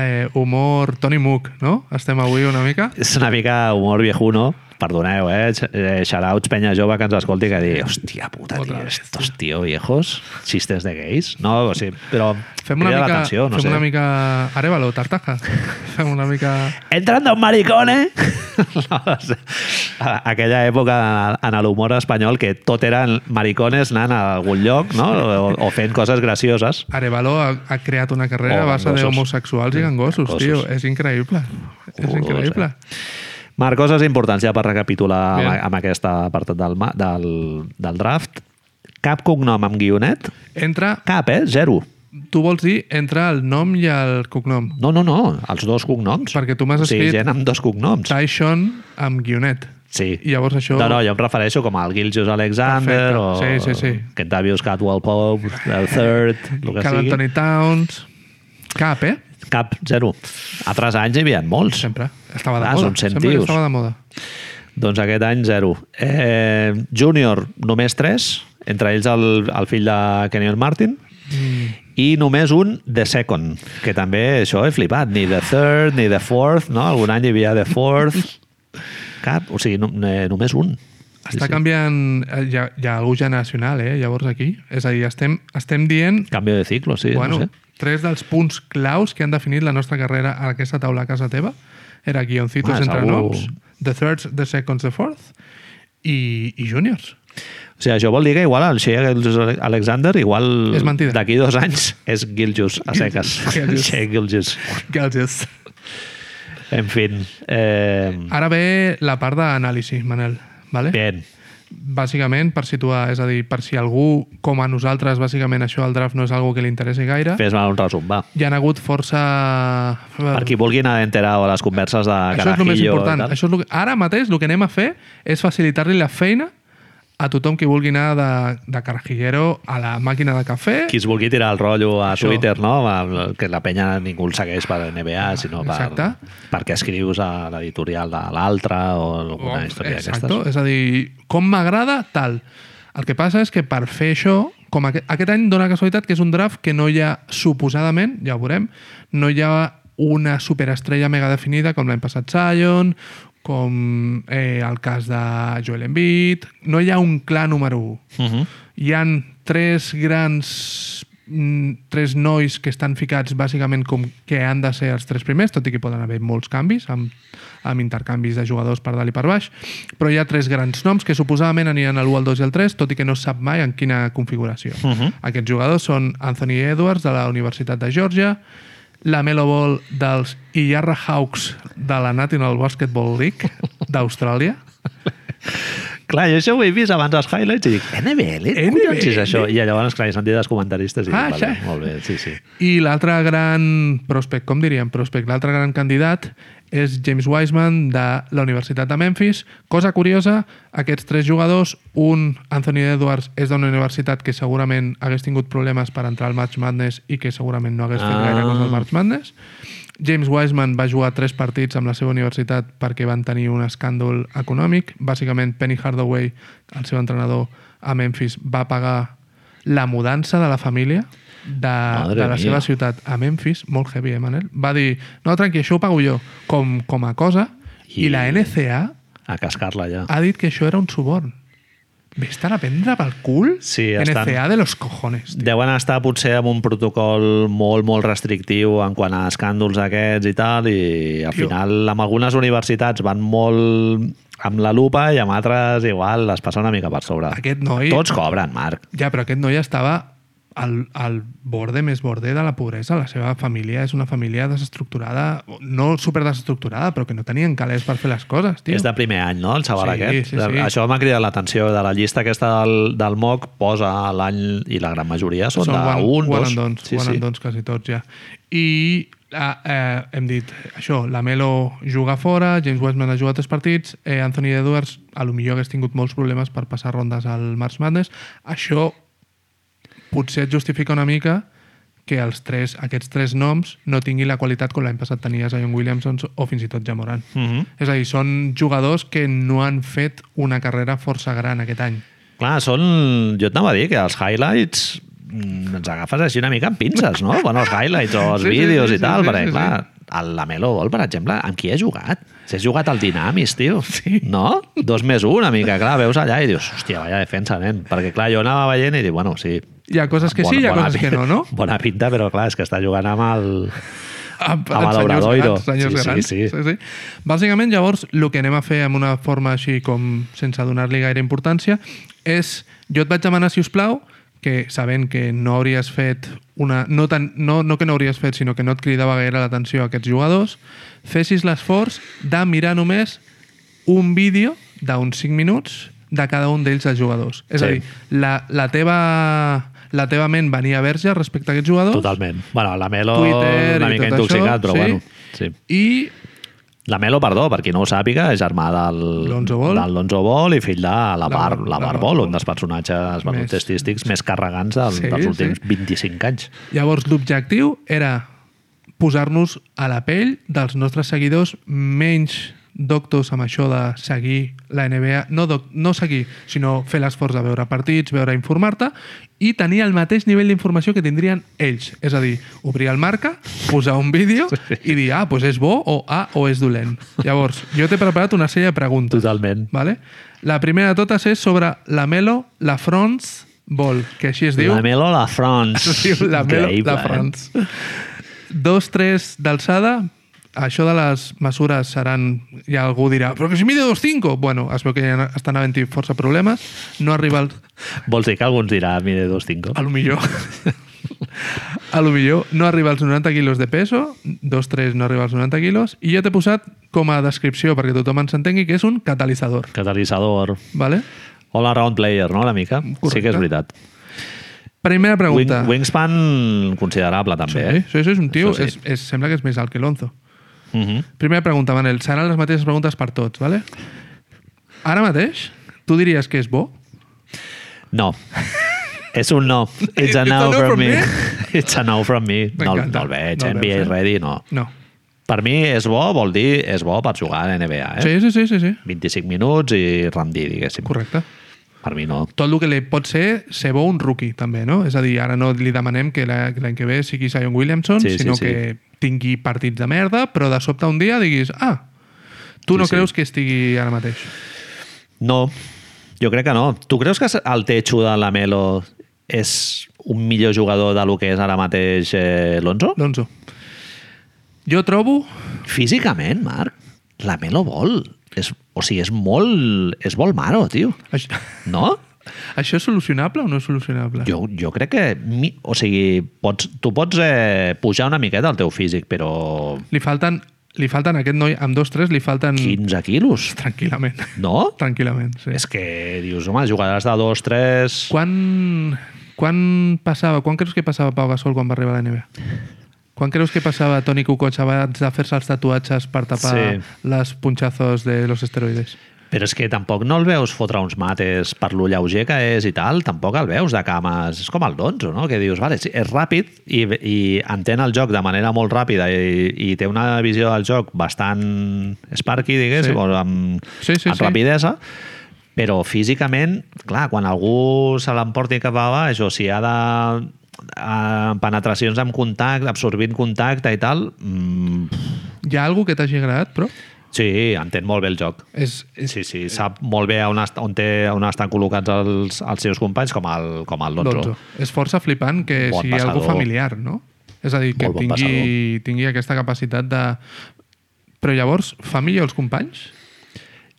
eh, humor Tony Mook, no? Estem avui una mica. És una mica humor viejuno. Perdoneu, eh? Ch- eh penya jove que ens escolti que digui hòstia puta, tio, estos tío viejos, chistes de gays. No, o sigui, però Fem una mica... no fem sé. una mica... Arevalo, tartaja. fem una mica... Entrando un maricón, eh? no, o sigui, a- aquella època en l'humor espanyol que tot eren maricones anant a algun lloc, no? O, o fent coses gracioses. Arevalo ha, ha creat una carrera Oh, a base d'homosexuals i gangossos, Gangossos. tio. És increïble. És increïble. Marc, coses importants ja per recapitular Bien. amb, amb aquest apartat del, del, del draft. Cap cognom amb guionet? Entra, Cap, eh? Zero. tu vols dir entre el nom i el cognom. No, no, no, els dos cognoms. Perquè tu m'has o sigui, escrit gent amb dos cognoms. Tyson amb guionet. Sí. I llavors això... No, no, jo em refereixo com al Gilgius Alexander Perfecte. o Sí, sí, sí. Kentavious Catwell Pope, el Third, el que Carl sigui. Anthony Towns... Cap, eh? Cap, zero. Altres anys hi havia molts. Sempre. Estava de Ah, moda. són estava de moda. Doncs aquest any, zero. Eh, júnior, només tres, entre ells el, el fill de Kenyon Martin, Mm. i només un The Second, que també això he flipat, ni The Third, ni The Fourth, no? Algun any hi havia The Fourth, cap, o sigui, no, eh, només un. Està canviant... eh, Hi ha, hi ha algú generacional, eh? Llavors aquí. És a dir, estem, estem dient Canvi de ciclo, sí, bueno, no sé. tres dels punts claus que han definit la nostra carrera a aquesta taula a casa teva era guioncitos Ah, entre segur. noms, the thirds, the seconds, the fourth i, i juniors. O sigui, això vol dir que igual el Shea Alexander igual d'aquí dos anys és Gilgeous a seques. Shea Gilgeous. Gadgets. En fi. Eh, Ara ve la part d'anàlisi, Manel. Vale? bien. Bàsicament, per situar, és a dir, per si algú, com a nosaltres, bàsicament això del draft no és algo que li interessi gaire, Fes-me un resum, va. hi han hagut força... Per qui vulgui anar enterar a les converses de Això és el més Carajillo important. Això és el que... Ara mateix el que anem a fer és facilitar-li la feina a tothom qui vulgui anar de, de carajillero a la màquina de cafè. Qui es vulgui tirar el rotllo a Això. Twitter, no? Que la penya ningú el segueix per NBA, sinó per, Exacte. perquè escrius a l'editorial de l'altre o alguna història Exacte. d'aquestes. És a dir, com m'agrada, tal. El que passa és que per fer això, com aquest, aquest any dona casualitat que és un draft que no hi ha, suposadament, ja ho veurem, no hi ha una superestrella mega definida com l'any passat Zion, com eh, el cas de Joel Embiid, no hi ha un clar número 1. Uh -huh. Hi han tres grans mm, tres nois que estan ficats bàsicament com que han de ser els tres primers, tot i que poden haver molts canvis, amb, amb intercanvis de jugadors per dalt i per baix, però hi ha tres grans noms que suposadament aniran a l'1, al 2 i al 3, tot i que no sap mai en quina configuració. Uh -huh. Aquests jugadors són Anthony Edwards, de la Universitat de Georgia, la Melo Ball dels Iyarra Hawks de la National Basketball League d'Austràlia, Clar, jo això ho he vist abans als highlights i dic, NBL? NBL? Collons és això? I llavors, clar, he sentit els comentaristes i Ah, vale, molt bé, sí, sí. I l'altre gran prospect, com diríem prospect, l'altre gran candidat és James Wiseman de la Universitat de Memphis. Cosa curiosa, aquests tres jugadors, un, Anthony Edwards, és d'una universitat que segurament hagués tingut problemes per entrar al March Madness i que segurament no hagués fet Ah. gaire cosa al March Madness. James Wiseman va jugar tres partits amb la seva universitat perquè van tenir un escàndol econòmic. Bàsicament, Penny Hardaway, el seu entrenador a Memphis, va pagar la mudança de la família de, Madre de la mia. seva ciutat a Memphis, molt heavy, eh, Manel? Va dir, no, tranqui, això ho pago jo, com, com a cosa, i, I- la NCA A cascar-la ja. ha dit que això era un suborn. Vés-te'n a prendre pel cul Sí, NCA estan- de los cojones. tio. Deuen estar potser amb un protocol molt, molt restrictiu en quant a escàndols aquests i tal, i al Tio. final amb algunes universitats van molt amb la lupa i amb altres igual les passa una mica per sobre. Aquest noi... Tots cobren, Marc. Ja, però aquest noi estava al, al borde més borde de la pobresa. La seva família és una família desestructurada, no super desestructurada, però que no tenien calés per fer les coses, tio. És de primer any, no?, el xaval Sí, aquest. sí, sí. Això m'ha cridat l'atenció. De la llista aquesta del, del MOC posa l'any i la gran majoria són, Són de one, un, one dos. dons, sí, sí. dons quasi tots ja. I ah, eh, hem dit això, la Melo juga fora, James Westman ha jugat tres partits, eh, Anthony Edwards a lo millor hagués tingut molts problemes per passar rondes al March Madness. Això potser et justifica una mica que els tres, aquests tres noms no tinguin la qualitat com l'any passat tenia Zion Williamson o fins i tot Jamoran. Mhm. És a dir, són jugadors que no han fet una carrera força gran aquest any. Clar, són... Jo et anava a dir que els highlights mm, ens agafes així una mica amb pinces, no? Bueno, els highlights o els Sí, sí, vídeos sí, i sí, tal, sí, perquè, sí, clar, el Lamelo Ball, per exemple, amb qui he jugat? Si has jugat al Dinamis, tio. Sí. No? Dos més un, una mica, clar, veus allà i dius, hòstia, vaya defensa, nen. Perquè, clar, jo anava veient i dic, bueno, sí... Hi ha coses que sí, hi ha coses que no, no? Bona pinta, però clar, és que està jugant amb el... Amb, Amb amb l'Obradoiro. senyors grans, Sí, sí, sí. sí, sí. Bàsicament, llavors, el que anem a fer amb una forma així com sense donar-li gaire importància és, jo et vaig demanar, si us plau, que sabent que no hauries fet una... No, tan, no, no que no hauries fet, sinó que no et cridava gaire l'atenció a aquests jugadors, fessis l'esforç de mirar només un vídeo d'uns 5 minuts de cada un d'ells els jugadors. És Sí. a dir, la, la teva la teva ment venia verge respecte a aquests jugadors Totalment. Bueno, la Melo Twitter una mica intoxicat, això, però sí. bueno. Sí. i La Melo, perdó, per qui no ho sàpiga, és germà del Lonzo Ball. del Lonzo Ball i fill de la, La Bar, la Bar Ball. un dels personatges Més- baloncetístics més carregants del, Sí, dels últims sí. 25 anys. Llavors, l'objectiu era posar-nos a la pell dels nostres seguidors menys doctors amb això de seguir la NBA, no, doc, no seguir, sinó fer l'esforç de veure partits, veure informar-te i tenir el mateix nivell d'informació que tindrien ells. És a dir, obrir el marca, posar un vídeo i dir, ah, doncs és bo o ah, o és dolent. Llavors, jo t'he preparat una sèrie de preguntes. Totalment. Vale? La primera de totes és sobre la Melo, la France Ball, que així es diu. La Melo, la France. Es diu la Melo, Increïble, la eh? France. Dos, tres d'alçada. Això de les mesures seran... Ja algú dirà, però que si mide 2,5! Bueno, es veu que ja estan havent-hi força problemes. No arriba al... Vols dir que algú ens dirà mide 2,5? A lo millor... a lo millor no arriba als 90 quilos de peso, 2-3 no arriba als 90 quilos, i jo t'he posat com a descripció, perquè tothom ens entengui, que és un catalitzador. Catalitzador. Vale? All around player, no, una mica? Sí que Correcte. és veritat. Primera Wing, pregunta. wingspan considerable, també, Sí, eh? sí, sí, és un tio, Això és, sí. és, sembla que és més alt que l'Onzo. Uh -huh. Primera pregunta, Manel. Seran les mateixes preguntes per tots, ¿vale? Ara mateix, tu diries que és bo? No. És un no. It's a no from me. It's a no from me. No, no el veig. No el NBA veus, eh? ready, no. No. Per mi és bo, vol dir, és bo per jugar a NBA, eh? Sí, sí, sí, sí, sí. 25 minuts i rendir, diguéssim. Correcte. Per mi no. Tot el que li pot ser ser bo un rookie, també, no? És a dir, ara no li demanem que la- que l'any que ve sigui Zion Williamson, Sí, sí, sinó sí. que tingui partits de merda, però de sobte un dia diguis, ah, tu Sí, no sí. creus que estigui ara mateix? No, jo crec que no. Tu creus que el techo de la Melo és un millor jugador de lo que és ara mateix eh, Lonzo? Lonzo. Jo trobo... Físicament, Marc, la Melo vol. És, o sigui, és molt... És molt maro, tio. Això, No? això és solucionable o no és solucionable? Jo, jo crec que... Mi, o sigui, pots, tu pots eh, pujar una miqueta el teu físic, però Li falten, li falten a aquest noi, amb dos, tres, li falten... 15 quilos, Tranquil·lament. no? Tranquil·lament, sí. És que dius, home, jugaràs de dos, tres... Quan, quan passava, quan creus que passava Pau Gasol quan va arribar a la NBA? Quan creus que passava Toni Kukoc abans de fer-se els tatuatges per tapar Sí. les punxazos de los esteroides? Però és que tampoc no el veus fotre uns mates per lo lleuger que és i tal, tampoc el veus de cames. És com el Donzo, no? Que dius, vale, és ràpid i, i entén el joc de manera molt ràpida i, i té una visió del joc bastant sparky, diguéssim, Sí. amb, Sí, sí, amb sí. rapidesa, però físicament, clar, quan algú se l'emporti cap a baix o si ha de eh, penetracions amb contacte, absorbint contacte i tal, mm, Hi ha algú que t'hagi agradat, però? sí, entén molt bé el joc. És, és Sí, sí, sap molt bé on, est on, té, on estan col·locats els, els seus companys, com el, com el Lonzo. Lonzo. És força flipant que Bon sigui algú passador. familiar, no? És a dir, que Molt bon tingui, tingui aquesta capacitat de... Però llavors, fa millor els companys?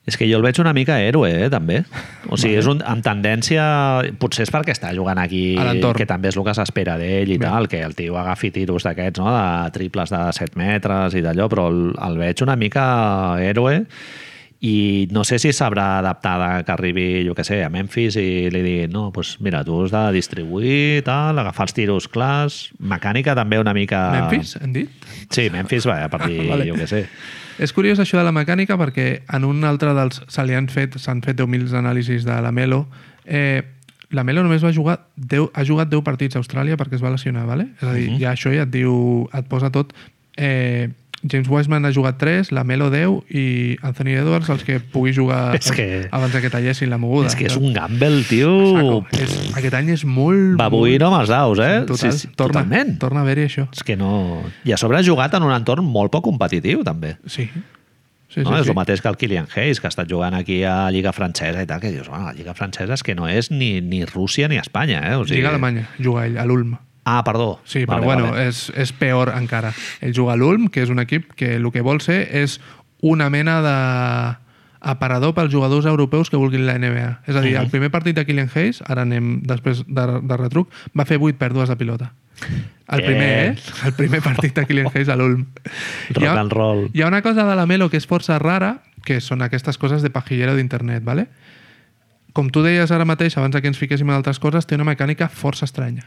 És que jo el veig una mica héroe, eh, també. O sigui, és un, amb tendència... Potser és perquè està jugant aquí, que també és el que s'espera d'ell i Bé. tal, que el tio agafi tiros d'aquests, no?, de triples de 7 metres i d'allò, però el, el veig una mica héroe i no sé si sabrà adaptar de que arribi, jo que sé, a Memphis i li digui, no, doncs mira, tu has de distribuir, tal, agafar els tiros clars, mecànica també una mica... Memphis, hem dit? Sí, Memphis va a partir, Vale. jo que sé. És curiós això de la mecànica perquè en un altre dels... Se li han fet, s'han fet 10.000 anàlisis de la Melo. Eh, la Melo només va jugar 10, ha jugat 10 partits a Austràlia perquè es va lesionar, ¿vale? És a dir, uh -huh. ja això ja et diu, et posa tot... Eh, James Wiseman ha jugat 3, la Melo 10 i Anthony Edwards els que pugui jugar És que- abans que tallessin la moguda. És que és un gamble, tio... Saco. És, aquest any és molt... Babuïno amb els daus, eh? Total, sí, sí, torna, totalment. torna a haver-hi això. És que no... I a sobre ha jugat en un entorn molt poc competitiu, també. Sí. Sí, no? sí, és sí. el mateix que el Kylian Hayes, que ha estat jugant aquí a Lliga Francesa i tal, que dius, bueno, la Lliga Francesa és que no és ni, ni Rússia ni Espanya, eh? O sigui... Lliga Alemanya, juga ell, a l'Ulm. Ah, perdó. Sí, però Vale, bueno, vale. És, és peor encara. Ell juga a l'Ulm, que és un equip que el que vol ser és una mena de aparador pels jugadors europeus que vulguin la NBA. És a dir, Mhm. el primer partit de Kylian Hayes, ara anem després de, de retruc, va fer 8 pèrdues de pilota. El primer, eh? El primer partit de Kylian Hayes a l'Ulm. Rock and roll. Hi ha una cosa de la Melo que és força rara, que són aquestes coses de pajillero d'internet, ¿vale? Com tu deies ara mateix, abans que ens fiquéssim en altres coses, té una mecànica força estranya.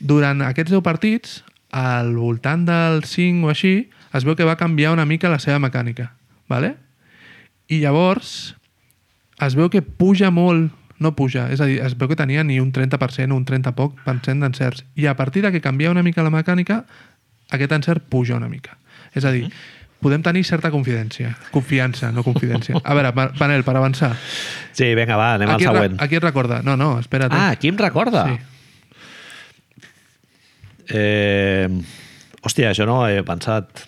Durant aquests 10 partits, al voltant del 5 o així, es veu que va canviar una mica la seva mecànica, ¿vale? I llavors es veu que puja molt, no puja, és a dir, es veu que tenia ni un 30% o un 30 poc per cent d'encerts. I a partir de que canvia una mica la mecànica, aquest encert puja una mica. És a dir, podem tenir certa confidència. Confiança, no confidència. A veure, Pa- Panel, per avançar. Sí, vinga, va, anem Aquí al següent. aquí et recorda. No, no, espera't. Ah, aquí em recorda? Sí. Eh, hòstia, això no ho he pensat.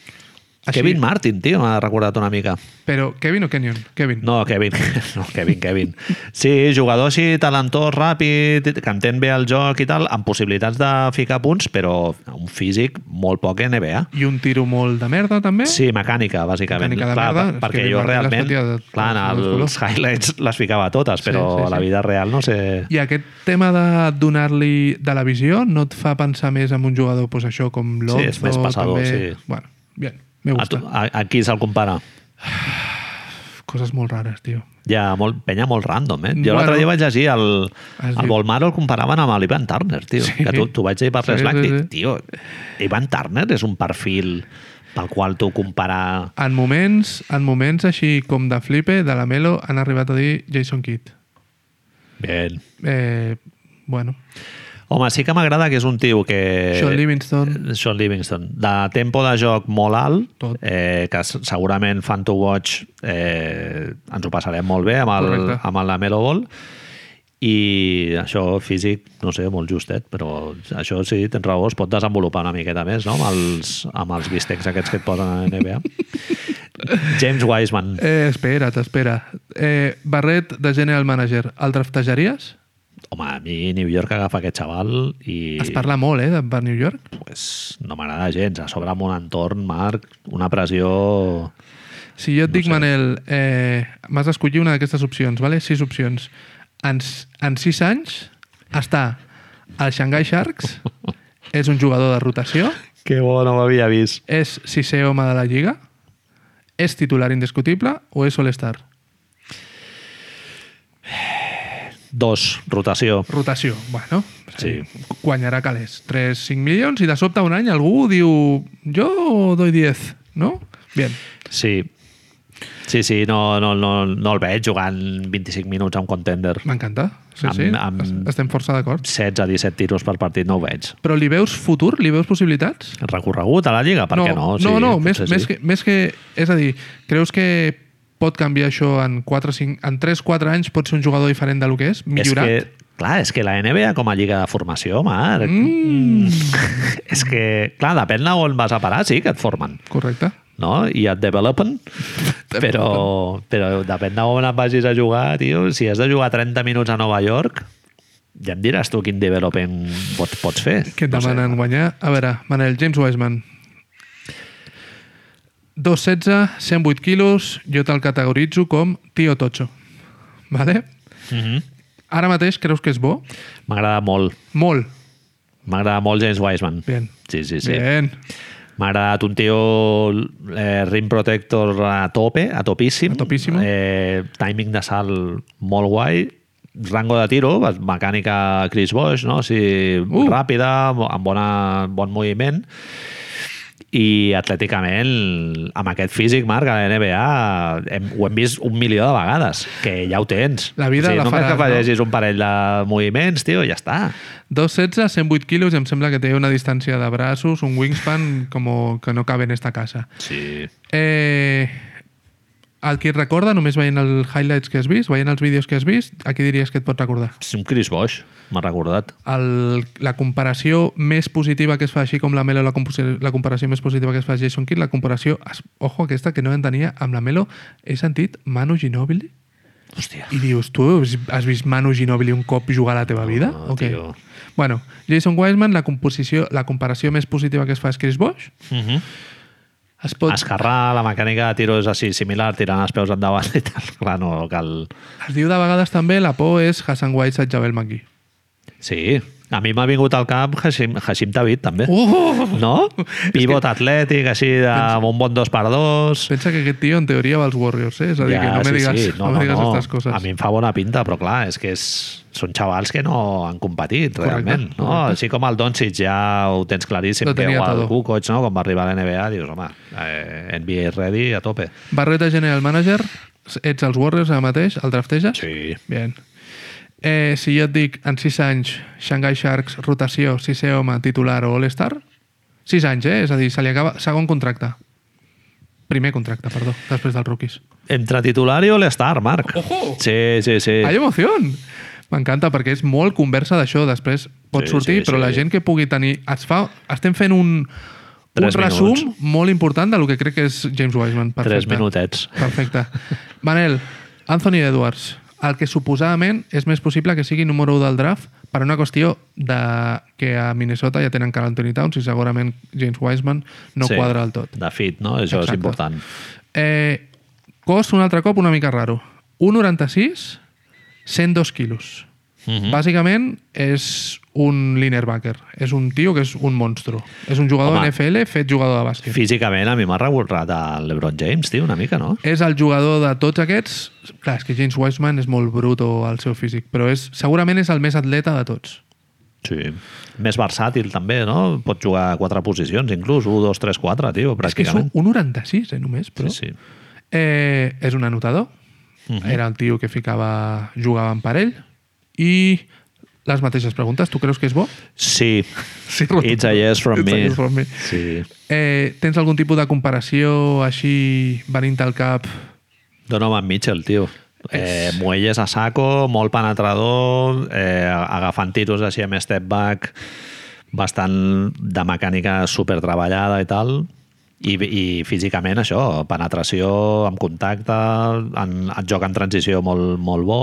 Així- Kevin Martin, tio, m'ha recordat una mica. Però Kevin o Kenyon? Kevin. No, Kevin. No, Kevin, Kevin. Sí, jugador així, talentós, ràpid, que entén bé el joc i tal, amb possibilitats de ficar punts, però un físic molt poc NBA. I un tiro molt de merda, també? Sí, mecànica, bàsicament. Mecànica de clar, merda, per- perquè que jo Martin realment, de- clar, en els highlights les ficava totes, però Sí, sí, a la sí. vida real no sé... I aquest tema de donar-li de la visió no et fa pensar més en un jugador, pues això, com Lonzo... és més passador, també... sí. Bueno, bien, A, gusta. tu, a, a qui se'l compara? Coses molt rares, tio. Hi ha molt, penya molt random, eh? Jo Bueno. l'altre dia vaig llegir el, el dit- Volmaro el comparaven amb l'Ivan Turner, tio. Sí. Que tu, tu vaig dir per Sí, Slack, sí, sí, sí. sí. tio, Ivan Turner és un perfil pel qual tu comparar... En moments, en moments així com de flipe, de la Melo, han arribat a dir Jason Kidd. Bien. Eh, bueno, Home, sí que m'agrada que és un tio que... Sean Livingston, Sean Livingston. De tempo de joc molt alt, Tot. eh, que segurament fan to watch eh, ens ho passarem molt bé amb el, Correcte. amb el Lamelo Ball i això físic, no sé, molt justet, però això sí, tens raó, es pot desenvolupar una miqueta més, no?, amb els, amb els bistecs aquests que et posen a NBA. James Wiseman. Eh, espera't, espera. Eh, Barret, de General Manager, el draftejaries? Home, a mi New York agafa aquest xaval i... Es parla molt, eh, de per New York. pues, no m'agrada gens. A sobre amb un entorn, Marc, una pressió... Si jo et dic, Manel, eh, m'has d'escollir una d'aquestes opcions, vale? sis opcions. En, en sis anys està al Shanghai Sharks, és un jugador de rotació, Que bo, no m'havia vist. és sisè home de la Lliga, és titular indiscutible o és All-Star? Dos, rotació. Rotació. Bueno, Sí. guanyarà calés. 3-5 milions i de sobte un any algú diu jo doy 10, no? Bien. Sí. Sí, sí, no, no, no, no el veig jugant 25 minuts a un contender. M'encanta. Sí, Amb- sí. amb- Es- Estem força d'acord. 16 a 17 tiros per partit no ho veig. Però li veus futur? Li veus possibilitats? Recorregut a la Lliga? Per no, què no? no, no, més, potser més, que, més que... És a dir, creus que pot canviar això en 4 5, en 3-4 anys pot ser un jugador diferent del que és? Millorat? És que, clar, és que la NBA com a lliga de formació, Marc, mm. és que, clar, depèn de on vas a parar, sí que et formen, Correcte. no? I et developen, però, però depèn d'on et vagis a jugar, tio, si has de jugar 30 minuts a Nova York, ja em diràs tu quin development pots, pots fer. Què et demanen guanyar? A veure, Manel, James Wiseman. 2,16, 108 quilos, jo te'l categoritzo com tio tocho. Vale? Mm -hmm. Ara mateix creus que és bo? M'agrada molt. Molt. M'agrada molt James Wiseman. Bien. Sí, sí, sí. Bien. M'ha agradat un tio eh, rim protector a tope, a topíssim. A topíssimo. Eh, timing de salt molt guai. Rango de tiro, mecànica Chris Bosh, no? O sigui, Uh. ràpida, amb bona, bon moviment. I atlèticament, amb aquest físic, Marc, a la NBA hem, ho hem vist un milió de vegades, que ja ho tens. La vida o sigui, la només faràs, que no? afegeixis un parell de moviments, tio, ja està. 2,16, 108 quilos em sembla que té una distància de braços, un wingspan com que no cabe en esta casa. Sí. Eh, el qui et recorda, només veient els highlights que has vist, veient els vídeos que has vist, a qui diries que et pot recordar? És un Chris Bosh, m'ha recordat. El, la comparació més positiva que es fa, així com la Melo, la, la comparació més positiva que es fa a Jason Kidd, la comparació, ojo, aquesta que no entenia, amb la Melo, he sentit Manu Ginobili Hòstia. i dius, tu has- vist Manu Ginobili un cop jugar a la teva vida? No, O què? tio. Bueno, Jason Wiseman, la, composició, la comparació més positiva que es fa és Chris Bosh. Uh -huh. Es pot, Esquerrar, la mecànica de tiro és així similar, tirant els peus endavant i tal. Clar, no cal... es diu de vegades també la por és Hassan Whiteside, Javel McGee. Sí, a mi m'ha vingut al cap Hashim, Hashim David, també. Uh! No? Pivot atlètic, així, de, amb un bon dos per dos. Pensa que aquest tio en teoria va als Warriors, eh? És a dir, que no me digues, no, me digues estas coses. A mi em fa bona pinta, però clar, és que és, són xavals que no han competit, Correcte, realment. No? correcte. Així com el Doncic ja ho tens claríssim, que o el. Kukoc, no? quan va arribar a la NBA, dius, home, eh, NBA ready a tope. Barreta General Manager, ets als Warriors ara mateix, el drafteges? Sí. Bien. Eh, si jo et dic en 6 anys Shanghai Sharks, rotació, sisè home, titular o All-Star, 6 anys, eh? És a dir, se li acaba segon contracte. Primer contracte, perdó, després dels rookies. Entre titular i All-Star, Marc. Ojo! Sí, sí, sí. Hay emoción! M'encanta perquè és molt conversa d'això. Després pot Sí, sortir, sí, però sí. la gent que pugui tenir... Es fa, estem fent un, un resum minuts. molt important del que crec que és James Wiseman. Perfecte. Tres minutets. Perfecte. Manel, Anthony Edwards, el que suposadament és més possible que sigui número 1 del draft per una qüestió de que a Minnesota ja tenen Carl Anthony Towns i segurament James Wiseman no Sí, quadra del tot. De fit, no? Això Exacte. és important. Eh, cost, un altre cop, una mica raro. 1,96, 102 quilos. Mhm. Bàsicament és un linebacker. És un tio que és un monstru. És un jugador Home. NFL fet jugador de bàsquet. Físicament a mi m'ha recordat el LeBron James, tio, una mica, no? és el jugador de tots aquests... Clar, és que James Wiseman és molt bruto al seu físic, però és, segurament és el més atleta de tots. Sí. Més versàtil també, no? Pot jugar a quatre posicions, inclús. 1, 2, 3, 4, tio, És que és un, pràcticament. un 96, eh, només, però... Sí, sí. Eh, és un anotador. Mhm. Era el tio que ficava... Jugaven per ell. I les mateixes preguntes. Tu creus que és bo? Sí. Sí, It's a yes from It's me. yes from me. Sí. Eh, tens algun tipus de comparació així venint al cap? Donovan Mitchell, tio. Eh, muelles a saco, molt penetrador, eh, agafant tiros així amb step back, bastant de mecànica super treballada i tal, i, i físicament això, penetració amb contacte, en, en joc en transició molt, molt bo.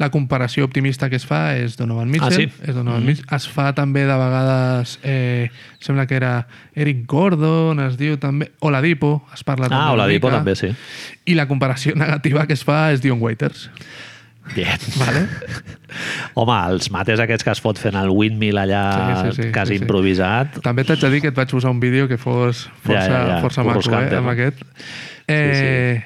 La comparació optimista que es fa és Donovan Mitchell. Ah, sí? És Donovan Mitchell. Es fa també de vegades, eh, sembla que era Eric Gordon, es diu també, Oladipo, es parla també Ah, Oladipo mica. també, sí. I la comparació negativa que es fa és Dion Waiters. Bien. Vale? Home, els mates aquests que es fot fent el windmill allà Sí, sí, sí, quasi sí, sí. improvisat, També t'haig de dir que et vaig posar un vídeo que fos força, Ja, ja, ja. força maco, eh, amb no? aquest. Eh,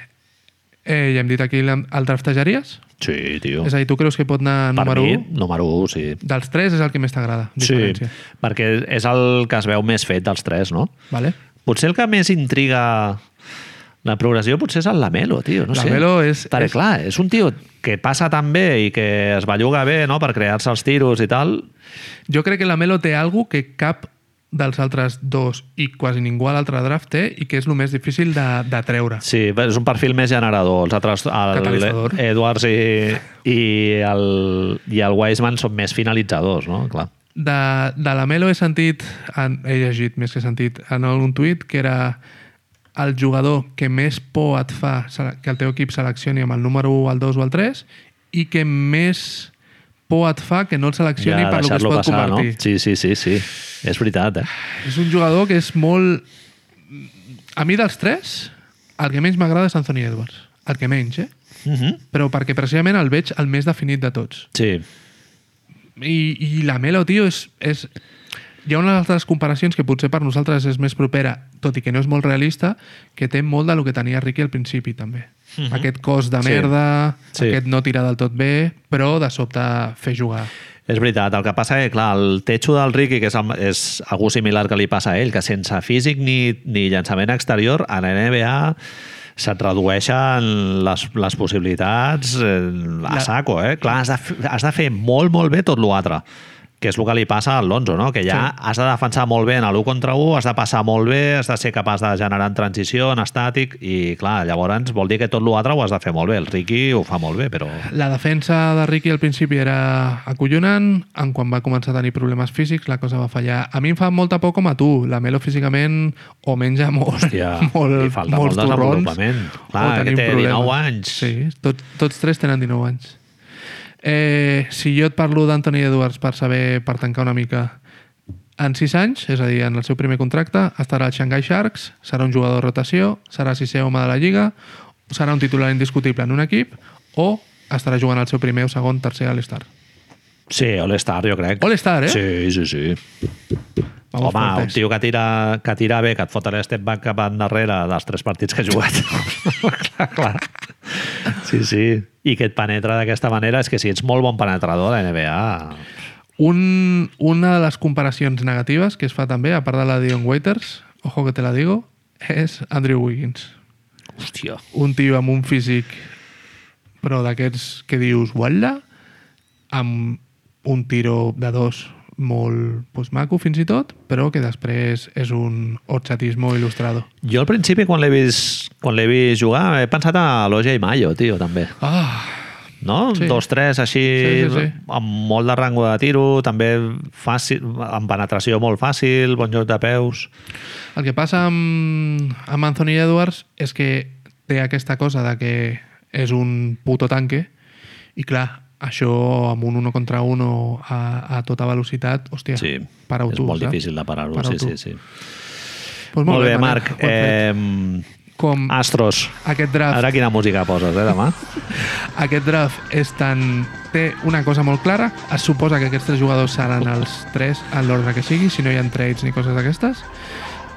eh, ja hem dit aquí, el draftejaries? Sí, tio. És a dir, tu creus que pot anar per número mi, 1? número 1, sí. Dels tres és el que més t'agrada, Sí, perquè és el que es veu més fet dels tres, no? Vale? Potser el que més intriga la progressió potser és el Lamelo, tio. No sé. Lamelo és- Perquè, és- clar, és un tio que passa tan bé i que es belluga bé no? per crear-se els tiros i tal. Jo crec que la Melo té algo que cap dels altres dos i quasi ningú a l'altre draft té i que és el més difícil de, de treure. Sí, és un perfil més generador. Els altres, el. Edwards i, i, el, i el Wiseman són més finalitzadors, no? Clar. De, de la Melo he sentit, en, he llegit més que sentit, en algun tuit que era el jugador que més por et fa que el teu equip seleccioni amb el número 1, el 2 o el 3 i que més por et fa que no el seleccioni per lo que es pot passar, convertir. No? Sí, sí, sí, sí. És veritat, eh? És un jugador que és molt... A mi dels tres, el que menys m'agrada és Anthony Edwards. El que menys, eh? Uh -huh. Però perquè precisament el veig el més definit de tots. Sí, I, i la Melo, tio, és, és... Hi ha una altres comparacions que potser per nosaltres és més propera, tot i que no és molt realista, que té molt de lo que tenia Ricky al principi, també. -huh. Aquest cos de Sí. merda, Sí. aquest no tirar del tot bé, però de sobte fer jugar. És veritat, el que passa és que, clar, el techo del Ricky, que és, el, és algú similar que li passa a ell, que sense físic ni, ni llançament exterior, a la NBA se't redueixen les, les possibilitats eh, a saco, eh? Clar, has de, has de fer molt, molt bé tot l'altre que és el que li passa al Lonzo, no? que ja Sí. has de defensar molt bé en l'1 contra 1, has de passar molt bé, has de ser capaç de generar en transició, en estàtic, i clar, llavors vol dir que tot l'altre ho has de fer molt bé. El Ricky ho fa molt bé, però... La defensa de Ricky al principi era acollonant, en quan va començar a tenir problemes físics la cosa va fallar. A mi em fa molta por com a tu. La Melo físicament o menja molt, Hòstia, molt, falta molts molt desenvolupament. Clar, o que té problemes. 19 anys. Sí, tots, tots tres tenen 19 anys. Eh, si jo et parlo d'Anthony Edwards per saber, per tancar una mica, en 6 anys, és a dir, en el seu primer contracte, estarà al Shanghai Sharks, serà un jugador de rotació, serà sisè home de la Lliga, serà un titular indiscutible en un equip, o estarà jugant el seu primer o segon, tercer All-Star. Sí, All-Star, jo crec. All-Star, eh? Sí, sí, sí. Vamos Home, un tio que tira, que tira bé, que et fot l'step back cap endarrere dels tres partits que ha jugat. clar, clar. Sí, sí. I que et penetra d'aquesta manera és que si ets molt bon penetrador a la NBA... Un, una de les comparacions negatives que es fa també, a part de la Dion Waiters, ojo que te la digo, és Andrew Wiggins. Hòstia. Un tio amb un físic però d'aquests que dius uala, amb un tiro de dos molt pues, maco fins i tot, però que després és un horchatismo il·lustrado. Jo al principi, quan l'he vist, quan l'he vist jugar, he pensat a l'Oja i Mayo, tio, també. Ah, No? Sí. Dos, tres, així, Sí, sí, sí. amb molt de rango de tiro, també fàcil, amb penetració molt fàcil, bon joc de peus... El que passa amb, amb Anthony Edwards és que té aquesta cosa de que és un puto tanque i clar, això amb un 1 contra 1 a, a tota velocitat, hòstia, Sí, parau és tu, molt saps? difícil de parar-ho, sí, tu. sí, sí. Pues Molt, bé, Manel, Marc. fet. Eh, Com Astros. aquest draft Ara quina música poses, eh, demà? aquest draft és tan... té una cosa molt clara, es suposa que aquests tres jugadors seran els tres en l'ordre que sigui, si no hi ha trades ni coses d'aquestes,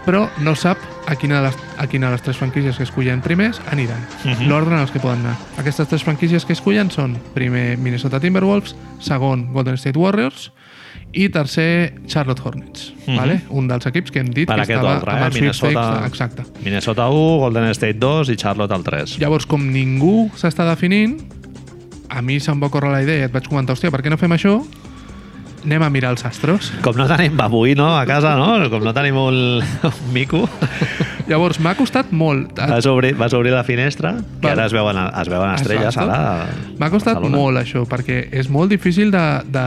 però no sap a quina, de les, a quina de les tres franquícies que escullen primers aniran, Mhm. l'ordre en els que poden anar. Aquestes tres franquícies que escullen són primer Minnesota Timberwolves, segon Golden State Warriors i tercer Charlotte Hornets, Mhm. vale? un dels equips que hem dit Per que estava ordre, amb eh? els. Minnesota- de- Exacte. Minnesota 1, Golden State 2 i Charlotte al 3. Llavors, com ningú s'està definint, a mi se'm va córrer la idea i et vaig comentar, hòstia, per què no fem això? Anem a mirar els astros. Com no tenim babuïno a casa, no? Com no tenim un, un mico, Llavors, m'ha costat molt. vas obrir, vas obrir la finestra, que ara es veuen, es veuen estrelles Exacte. ara. M'ha costat Barcelona. molt això, perquè és molt difícil de, de,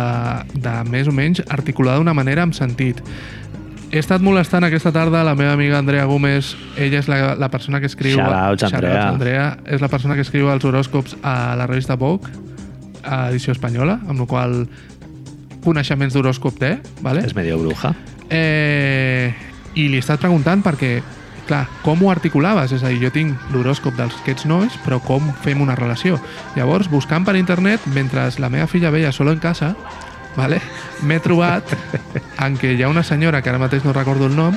de més o menys articular d'una manera amb sentit. He estat molestant aquesta tarda la meva amiga Andrea Gómez. Ella és la, la persona que escriu... Shoutouts, Andrea. Andrea. És la persona que escriu els horòscops a la revista Vogue, a edició espanyola, amb la qual coneixements d'horòscop té, vale? És medio bruja. Eh, I li he estat preguntant perquè, clar, com ho articulaves? És a dir, jo tinc l'horòscop dels aquests nois, però com fem una relació? Llavors, buscant per internet, mentre la meva filla veia solo en casa, vale? m'he trobat en què hi ha una senyora, que ara mateix no recordo el nom,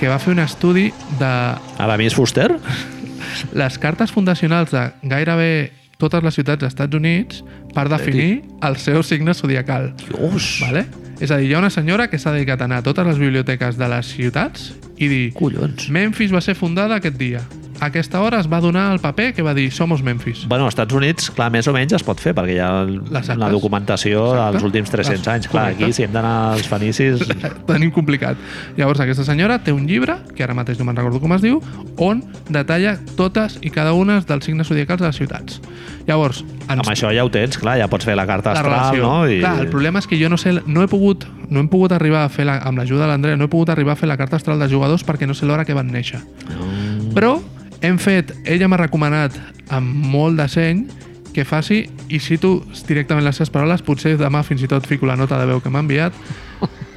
que va fer un estudi de A la Miss Fuster? les cartes fundacionals de gairebé totes les ciutats dels Estats Units per definir el seu signe zodiacal. Dios, Vale? És a dir, hi ha una senyora que s'ha dedicat a anar a totes les biblioteques de les ciutats i dir collons. Memphis va ser fundada aquest dia. A aquesta hora es va donar el paper que va dir Somos Memphis. Bueno, als Estats Units, clar, més o menys es pot fer, perquè hi ha actes. documentació Exacte. dels últims 300 Les- anys. Clar, correcte. aquí, si hem d'anar als fenicis... Tenim complicat. Llavors, aquesta senyora té un llibre, que ara mateix no me'n recordo com es diu, on detalla totes i cada una dels signes zodiacals de les ciutats. Llavors, ens Amb això ja ho tens, clar, ja pots fer la carta la astral, relació. no? I... Clar, el problema és que jo no sé, no he pogut, no hem pogut arribar a fer, la, amb l'ajuda de l'Andrea, no he pogut arribar a fer la carta astral de jugadors perquè no sé l'hora que van néixer. Mm. Però hem fet, ella m'ha recomanat amb molt de seny que faci, i cito directament les seves paraules, potser demà fins i tot fico la nota de veu que m'ha enviat,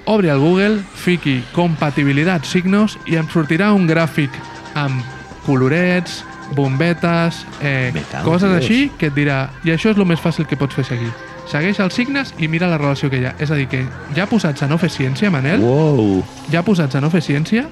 obri el Google, fiqui compatibilitat signos i em sortirà un gràfic amb colorets, bombetes, eh, Me cago en coses Dios. així que et dirà, i això és el més fàcil que pots fer seguir. Segueix els signes i mira la relació que hi ha. És a dir, que ja posats a no fer ciència, Manel, Wow! ja posats a no fer ciència,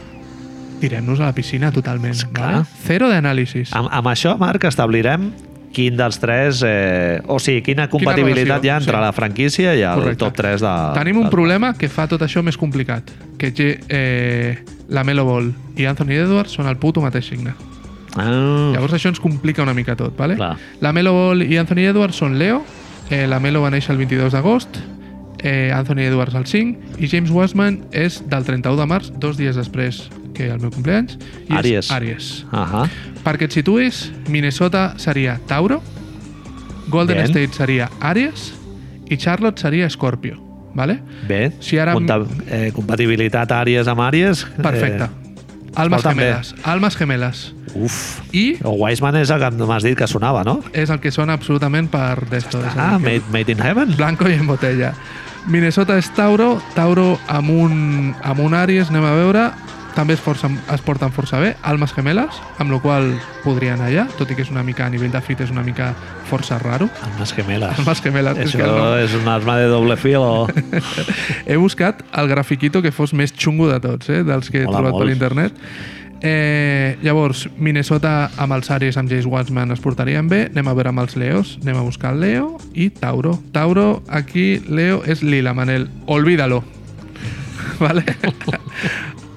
tirem-nos a la piscina totalment. Esclar. Vale? Zero d'anàlisis. Amb, amb això, Marc, establirem quin dels tres... Eh, o sigui, quina compatibilitat relació, hi ha entre sí. la franquícia i el Correcte. top 3 de... Tenim un del- problema que fa tot això més complicat, que eh, la Melo Ball i Anthony Edwards són el puto mateix signe. Ah, Llavors això ens complica una mica tot, vale? Clar. La Melo Ball i Anthony Edwards són Leo, eh, la Melo va néixer el 22 d'agost, eh, Anthony Edwards el 5, i James Wiseman és del 31 de març, dos dies després que el meu compleanys, i Àries. és Àries. Ahà. Perquè et situïs, Minnesota seria Tauro, Golden Ben. State seria Àries i Charlotte seria Scorpio, vale? Bé, Si ara- eh, compatibilitat àries amb àries. Perfecte. Almas porten bé. gemeles, almas gemeles. Eh, uf. I O Wiseman és el que m'has dit que sonava, no? és el que sona absolutament per d'esto. Ah, que- made, made in Heaven. Blanco i en botella. Minnesota és Tauro, Tauro amb un, amb un Aries, anem a veure, també es, força, es porten força bé, almes gemeles, amb la qual podria anar allà, tot i que és una mica, a nivell de fit, és una mica força raro. Almas gemeles. Almas gemeles, és Això que el nom- és un arma de doble filo. He buscat el grafiquito que fos més xungo de tots, eh, dels que he Mola trobat molt. per internet. Eh, llavors, Minnesota amb els Aries, amb Jace Wattsman es portarien bé. Anem a veure amb els Leos. Anem a buscar el Leo i Tauro. Tauro, aquí, Leo, és lila, Manel. Olvídalo. vale?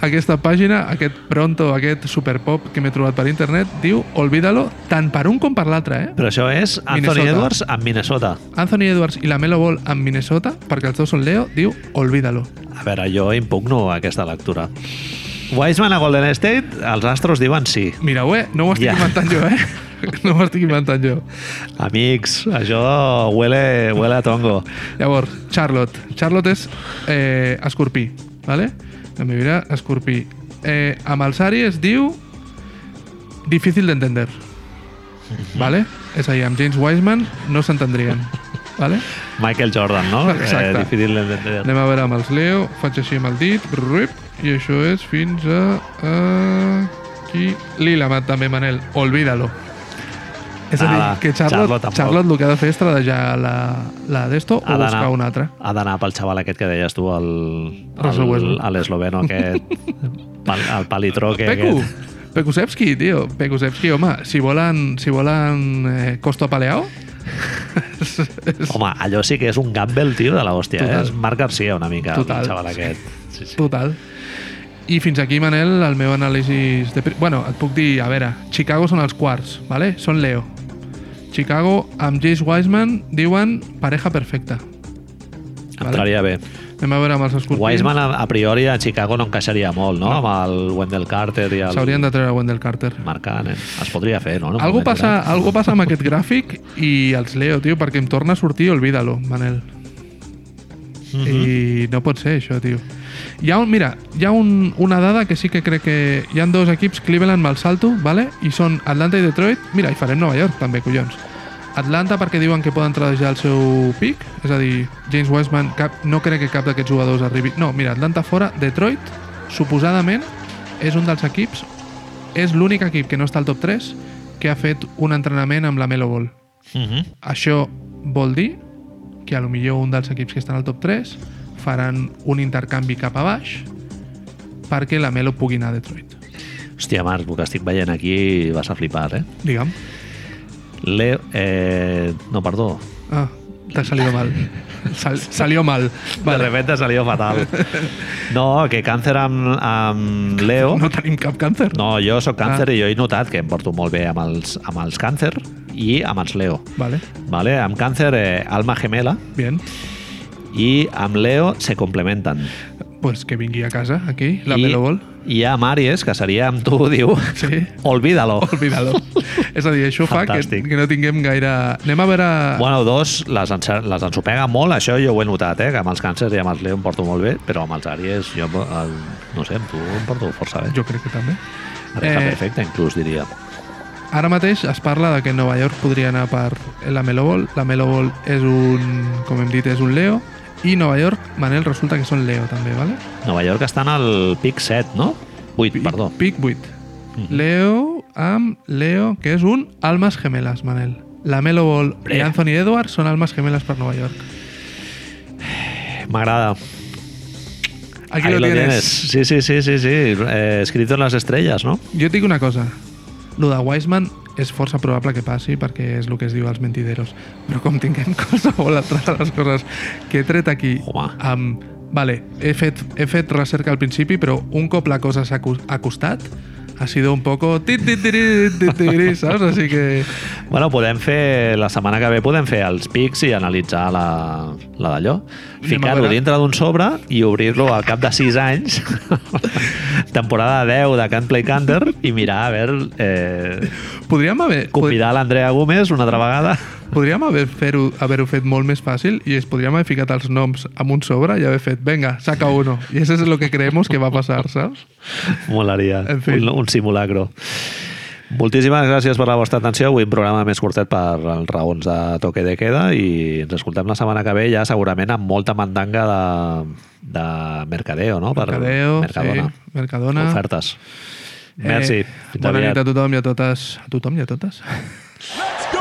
Aquesta pàgina, aquest pronto, aquest superpop que m'he trobat per internet, diu Olvídalo tant per un com per l'altre, eh? Però això és Anthony Minnesota. Edwards amb Minnesota. Anthony Edwards i la Melo Ball amb Minnesota, perquè els dos són Leo, diu Olvídalo. A veure, jo impugno aquesta lectura. Wiseman a Golden State, els astros diuen sí. Mireu, eh? No m'ho estic Ja. inventant jo, eh? No m'ho estic inventant jo. Amics, això huele, huele a tongo. Llavors, Charlotte. Charlotte és eh, escorpí, ¿vale? Anem a mirar, escorpí. Eh, amb els Aries diu difícil d'entender, ¿vale? És a dir, amb James Wiseman no s'entendrien, ¿vale? Michael Jordan, no? Exacte. Eh, difícil d'entendre. Anem a veure amb els Leo, faig així amb el dit, ruip, i això és fins a... aquí... Lila, també, Manel, olvídalo. És a dir, Nada, que Charlotte, Charlotte Charlotte, el que ha de fer és tradejar la, la d'esto o buscar una altra. Ha d'anar pel xaval aquest que deies tu, l'esloveno aquest, pal, el palitró que... Peku, Aquest. Pekusevski, tio. Pekusevski, home, si volen, si volen eh, costo paleao, Home, allò sí que és un gamble, tio, de l'hòstia. Eh? És Marc Garcia una mica, Total. el xaval aquest. Sí, sí. total. I fins aquí, Manel, el meu anàlisi... De... Bueno, et puc dir, a veure, Chicago són els quarts, ¿vale? Són Leo. Chicago, amb Jace Wiseman, diuen pareja perfecta. Entraria bé. Anem a veure amb els escorpins. Wiseman, a, a priori, a Chicago no encaixaria molt, no? Amb el Wendell Carter i el S'haurien de treure Wendell Carter. Marc Cannon. Es podria fer, no? Algo moment passa, algo passa amb aquest gràfic i els leo, tio, perquè em torna a sortir Olvídalo, Manel. Mhm. I no pot ser això, tio. Hi ha un, mira, hi ha un, una dada que sí que crec que hi han dos equips, Cleveland amb el salto, vale? i són Atlanta i Detroit. Mira, i farem Nova York també, collons. Atlanta perquè diuen que poden tradejar el seu pic, és a dir, James Wiseman, cap, no crec que cap d'aquests jugadors arribi... No, mira, Atlanta fora, Detroit, suposadament, és un dels equips, és l'únic equip que no està al top 3 que ha fet un entrenament amb la Melo Ball. Mhm. Això vol dir que a lo millor un dels equips que estan al top 3 faran un intercanvi cap a baix perquè la Melo pugui anar a Detroit. Hòstia, Marc, el que estic veient aquí vas a flipar, eh? Digue'm. Leo... Eh, no, perdó. Ah, te ha salido mal. Sal, salió mal. De repente salió fatal. No, que càncer amb, amb Leo... No tenim cap càncer. No, jo sóc càncer Ah. i jo he notat que em porto molt bé amb els, amb els càncer i amb els Leo. Vale, Vale? Amb càncer, eh, alma gemela, bien. I amb Leo se complementen. Pues que vingui a casa, aquí, la I Melo Ball. hi ha Maries, que seria amb tu, diu, Sí. olvídalo. Olvídalo. És a dir, això fa que, Fantàstic. que no tinguem gaire... Anem a veure... Bueno, dos, les, les ensopega molt, això jo ho he notat, eh? que amb els càncers i amb els Leo em porto molt bé, però amb els Àries, jo, el, no sé, amb tu em porto força bé. Jo crec que també. Pareja Eh, perfecta, inclús, diria. Ara mateix es parla de que Nova York podria anar per la Melo Ball. La Melo Ball és un, com hem dit, és un Leo. I Nova York, Manel, resulta que són Leo també, ¿vale? Nova York estan al pic 7, no? 8, perdó. Pic 8. Leo amb Leo, que és un Almas Gemelas, Manel. La Melo Ball i Bé. Anthony Edwards són almas gemelas per Nova York. M'agrada. Aquí Ahí lo tienes. Sí, sí, sí, sí, sí. Eh, escrito en las estrellas, no? Jo et dic una cosa. Lo de Wiseman és força probable que passi perquè és el que es diu als mentideros. Però com tinguem qualsevol altra de les coses que he tret aquí Home. amb... Vale, he fet, he fet recerca al principi, però un cop la cosa s'ha acostat, ha sido un poco... tit, tit, tiri, tit, tiri, saps? Així que... Bueno, podem fer, la setmana que ve podem fer els pics i analitzar la, la d'allò. Veure. dintre d'un sobre i obrir-lo al cap de 6 anys, temporada 10 de Can't Play Canter, i mirar a veure... Eh, Podríem haver... convidar l'Andrea Gómez una altra vegada. Podríem haver fer-ho haver fet molt més fàcil i es podríem haver ficat els noms amb un sobre i haver fet, venga, saca uno. I eso es lo que creemos que va a pasar, saps? Molaria. En fi. Un, un simulacro. Moltíssimes gràcies per la vostra atenció. Avui un programa més curtet per els raons de toque de queda i ens escoltem la setmana que ve ja segurament amb molta mandanga de, de Mercadeo, no? Per Mercadeo, Mercadona. sí, Mercadona. Ofertes. Merci. Eh, Fins bona aviat. nit a tothom i a totes. A tothom i a totes?